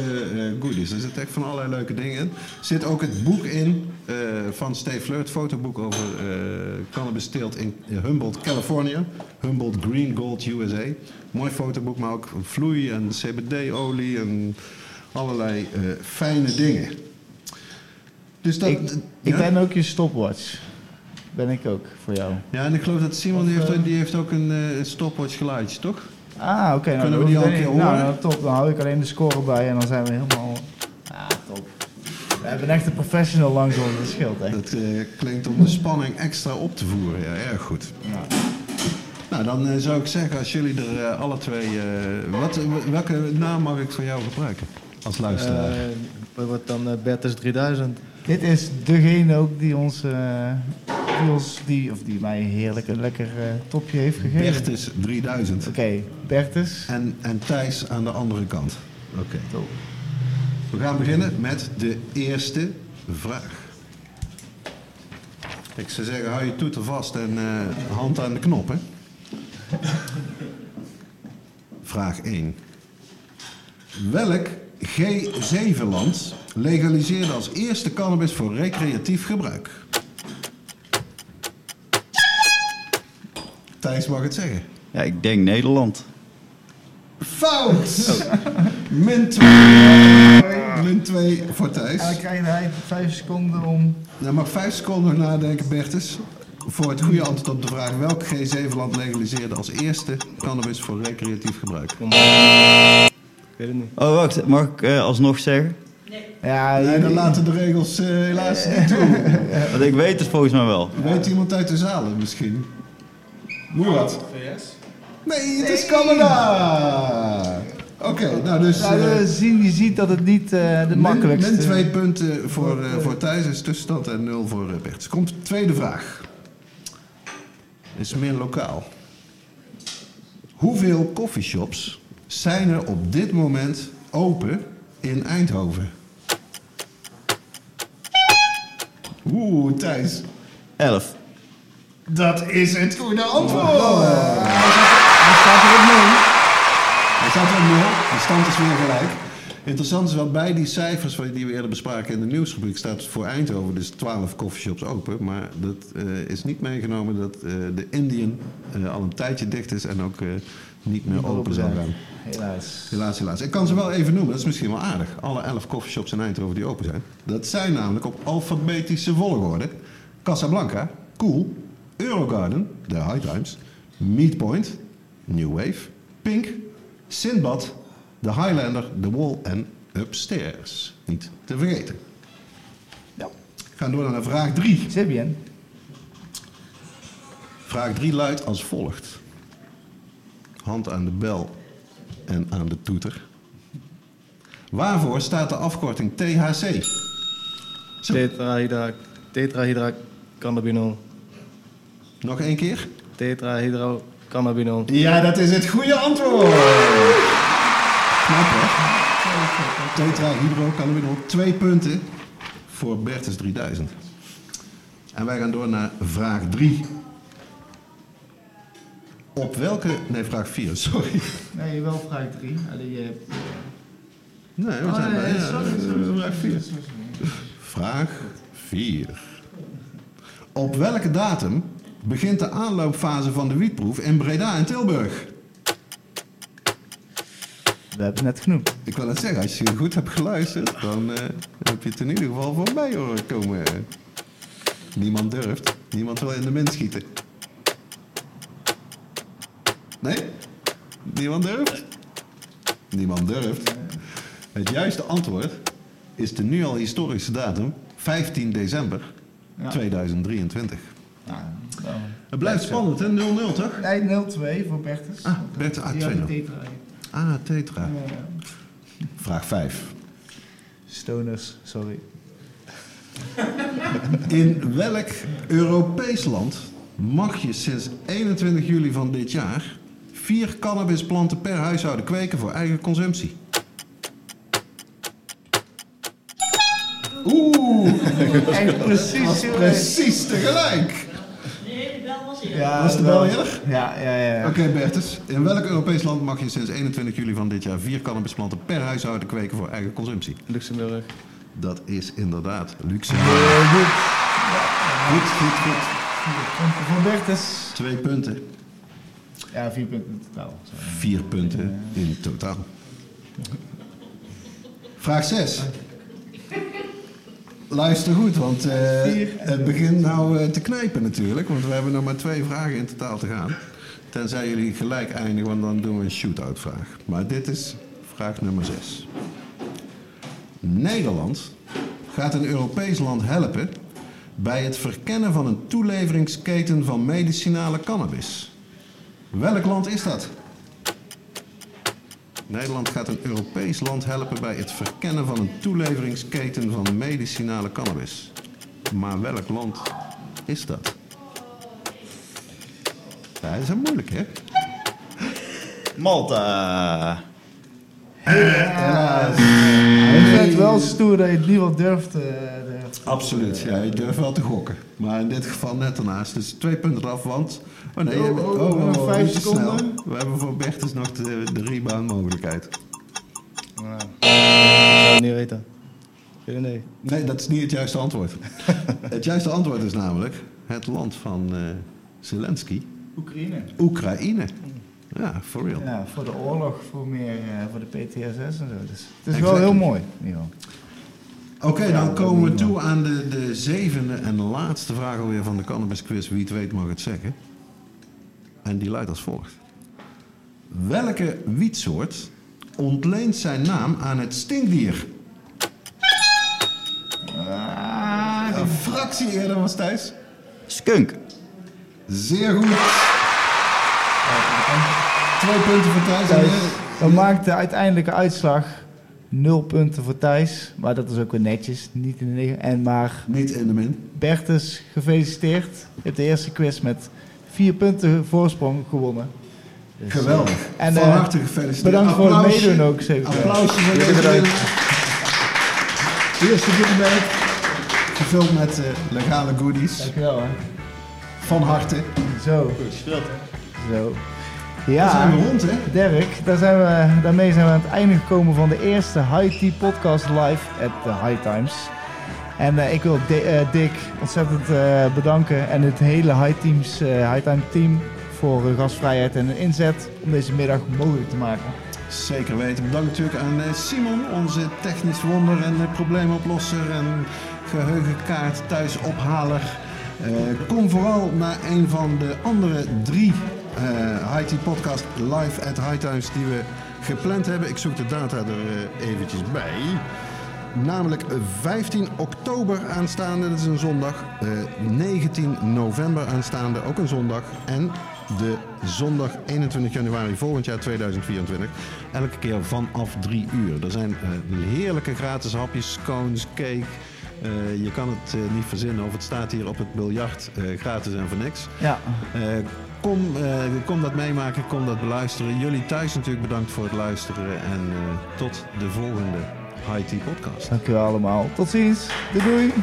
goodies. Er zitten echt van allerlei leuke dingen in. Er zit ook het boek in van Steve Fleur, het fotoboek over cannabis teelt in Humboldt, California. Humboldt Green Gold USA. Mooi fotoboek, maar ook vloei en CBD-olie en allerlei fijne dingen. Dus dat, Ik, ik ja? ben ook je stopwatch. Ben ik ook voor jou. Ja, en ik geloof dat Simon die heeft, eh, die heeft ook een eh, stopwatch geluidje, toch? Ah, oké. nou, Kunnen we die al een keer horen? nou, top. Dan hou ik alleen de score bij en dan zijn we helemaal... Ah, top. We hebben echt een professional langs ons, dat scheelt hè. Dat eh, klinkt om de spanning extra op te voeren. Ja, erg goed. Ja. Nou, dan zou ik zeggen, als jullie er alle twee... eh, wat, welke naam mag ik van jou gebruiken als luisteraar? Eh, wat wordt dan Bertus 3000? Dit is degene ook die ons, eh, die, of die mij heerlijk een lekker eh, topje heeft gegeven. Bertus 3000. Oké, Bertus. En, en Thijs aan de andere kant. Oké. We gaan beginnen met de eerste vraag. Ik zou zeggen, hou je toeter vast en eh, hand aan de knop, hè. Vraag 1. Welk G7-land legaliseerde als eerste cannabis voor recreatief gebruik? Thijs mag het zeggen. Ja, ik denk Nederland. Fout! (laughs) Min 2. Min 2 voor Thijs. En dan krijgt hij vijf seconden om... Nou, mag vijf seconden nog nadenken, Bertus. Voor het goede antwoord op de vraag welk G7-land legaliseerde als eerste cannabis voor recreatief gebruik? Ik weet het niet. Oh, wacht. Mag ik eh, alsnog zeggen? Ja, Nee, dan laten de regels eh, helaas niet toe. (laughs) Want ik weet het volgens mij wel. Weet iemand uit de zalen misschien? Murat? Nee, het is Canada! Oké, nou dus... Ja, eh, we zien, je ziet dat het niet eh, de min, makkelijkste... min twee punten voor, eh, voor Thijs is tussenstand en nul voor uh, Bertus. Komt de tweede vraag. Is meer lokaal. Hoeveel coffeeshops zijn er op dit moment open in Eindhoven? Oeh, Thijs. Elf. Dat is het goede antwoord. Hij staat er op nul. Hij staat er op nul. De stand is weer gelijk. Interessant is wel bij die cijfers die we eerder bespraken in de nieuwsrubriek staat voor Eindhoven dus 12 coffeeshops open. Maar dat eh, is niet meegenomen dat eh, de Indian eh, al een tijdje dicht is en ook eh, niet meer open zal gaan. Helaas. Helaas, helaas. Ik kan ze wel even noemen, dat is misschien wel aardig. Alle 11 coffeeshops in Eindhoven die open zijn. Dat zijn namelijk op alfabetische volgorde. Casablanca, Cool, Eurogarden, de High Times, Meatpoint, New Wave, Pink, Sinbad, de Highlander, The Wall en Upstairs. Niet te vergeten. Ja. We gaan door naar vraag 3. C'est bien. Vraag 3 luidt als volgt. Hand aan de bel en aan de toeter. Waarvoor staat de afkorting THC? Zo. Tetrahydra, tetrahydrocannabinol. Nog één keer? Tetrahydrocannabinol. Ja, dat is het goede antwoord. Knap, hè? Tetrahydrocannabinol. Twee punten voor Bertus 3000. En wij gaan door naar vraag 3. Op welke... Nee, vraag 4, sorry. Nee, wel vraag 3. Alleen je hebt... Nee, we Oh, zijn bij nee, ja, sorry, sorry, sorry. vraag 4. Vraag 4. Op welke datum begint de aanloopfase van de wietproef in Breda en Tilburg? We hebben net genoemd. Ik wil het zeggen, als je goed hebt geluisterd, dan eh, heb je het in ieder geval voorbij horen komen. Niemand durft. Niemand wil in de min schieten. Nee? Niemand durft? Niemand durft. Het juiste antwoord is de nu al historische datum 15 december Ja. 2023. Ja, nou, Het blijft spannend, hè? 0-0 toch? Nee, 0-2 voor Bertus. Ah, Bertus, ah, Die had 2-0. die tetra. Ah, tetra. Ja. Vraag 5. Stoners, sorry. (laughs) In welk Europees land mag je sinds 21 juli van dit jaar vier cannabisplanten per huishouden kweken voor eigen consumptie? Oeh, Echt precies. precies tegelijk. Ja, Was de bel eerder? Ja, ja, ja. Oké, Bertus. In welk Europees land mag je sinds 21 juli van dit jaar vier cannabisplanten per huishouden kweken voor eigen consumptie? Luxemburg. Dat is inderdaad Luxemburg. Goed. Goed, goed, goed. Punten voor Bertus. Twee punten. Ja, vier punten in totaal. Sorry. Vier punten in totaal. Vraag 6. Luister goed, want eh, het begint nou eh, te knijpen natuurlijk. Want we hebben nog maar twee vragen in totaal te gaan. Tenzij jullie gelijk eindigen, want dan doen we een shootout vraag. Maar dit is vraag nummer 6. Nederland gaat een Europees land helpen bij het verkennen van een toeleveringsketen van medicinale cannabis. Welk land is dat? Nederland gaat een Europees land helpen bij het verkennen van een toeleveringsketen van medicinale cannabis. Maar welk land is dat? Dat is moeilijk, hè? Malta. Ik vind het wel stoer dat je het niemand durft. eh, durft. Absoluut, ja, je durft wel te gokken. Maar in dit geval net ernaast. Dus twee punten eraf, want... Oh nee, je Oh, bent- oh, oh, nog oh, vijf niet seconden. snel. We hebben voor Bertus nog de, de rebound mogelijkheid. Nou, ik zou het niet weten. Geen idee. Nee, dat is niet het juiste antwoord. (laughs) het juiste antwoord is namelijk het land van eh, Zelensky, Oekraïne. Oekraïne. Ja, for real. Ja, voor de oorlog, voor meer, eh, voor de PTSS en zo. Dus het is Exactly. wel heel mooi. geval. Oké, dan komen we toe aan de, de zevende en laatste vraag alweer van de Cannabis Quiz. Wie het weet mag het zeggen. En die luidt als volgt. Welke wietsoort ontleent zijn naam aan het stinkdier? Ah, Een fractie eerder was Thijs. Skunk. Zeer goed. Twee punten voor Thijs. Thijs, maakt de uiteindelijke uitslag 0 punten voor Thijs. Maar dat is ook weer netjes. Niet in de negen. En maar Niet in de min. Bertus, gefeliciteerd. Je hebt de eerste quiz met 4 punten voorsprong gewonnen. Dus, Geweldig. eh, En, Van eh, harte gefeliciteerd. bedankt voor het Applausje. meedoen ook, zeker. Applausje voor Jullie deze bedankt. winnaar. Eerste Gutenberg. Gevuld met eh, legale goodies. Dankjewel. Hè. Van harte. Zo. Zo. Ja. Zijn we rond, hè? Dirk, daar zijn we, daarmee zijn we aan het einde gekomen van de eerste High Tea podcast live at the High Times. En eh, ik wil eh, Dick ontzettend eh, bedanken en het hele High, Teams, High Time team voor hun gastvrijheid en hun inzet om deze middag mogelijk te maken. Zeker weten. Bedankt natuurlijk aan Simon, onze technisch wonder en probleemoplosser en geheugenkaart thuisophaler. Kom vooral naar een van de andere drie eh High Tea Podcast live at High Times die we gepland hebben. Ik zoek de data er eh, eventjes bij. Namelijk 15 oktober aanstaande, dat is een zondag. eh, 19 november aanstaande, ook een zondag. En de zondag 21 januari volgend jaar 2024. Elke keer vanaf 3 uur. Er zijn eh, heerlijke gratis hapjes, scones, cake. Eh, je kan het eh, niet verzinnen of het staat hier op het biljart eh, gratis en voor niks. Ja, Eh, kom, eh, kom dat meemaken, kom dat beluisteren. Jullie thuis natuurlijk bedankt voor het luisteren. En eh, tot de volgende High Tea Podcast. dankjewel allemaal. Tot ziens. Doei doei.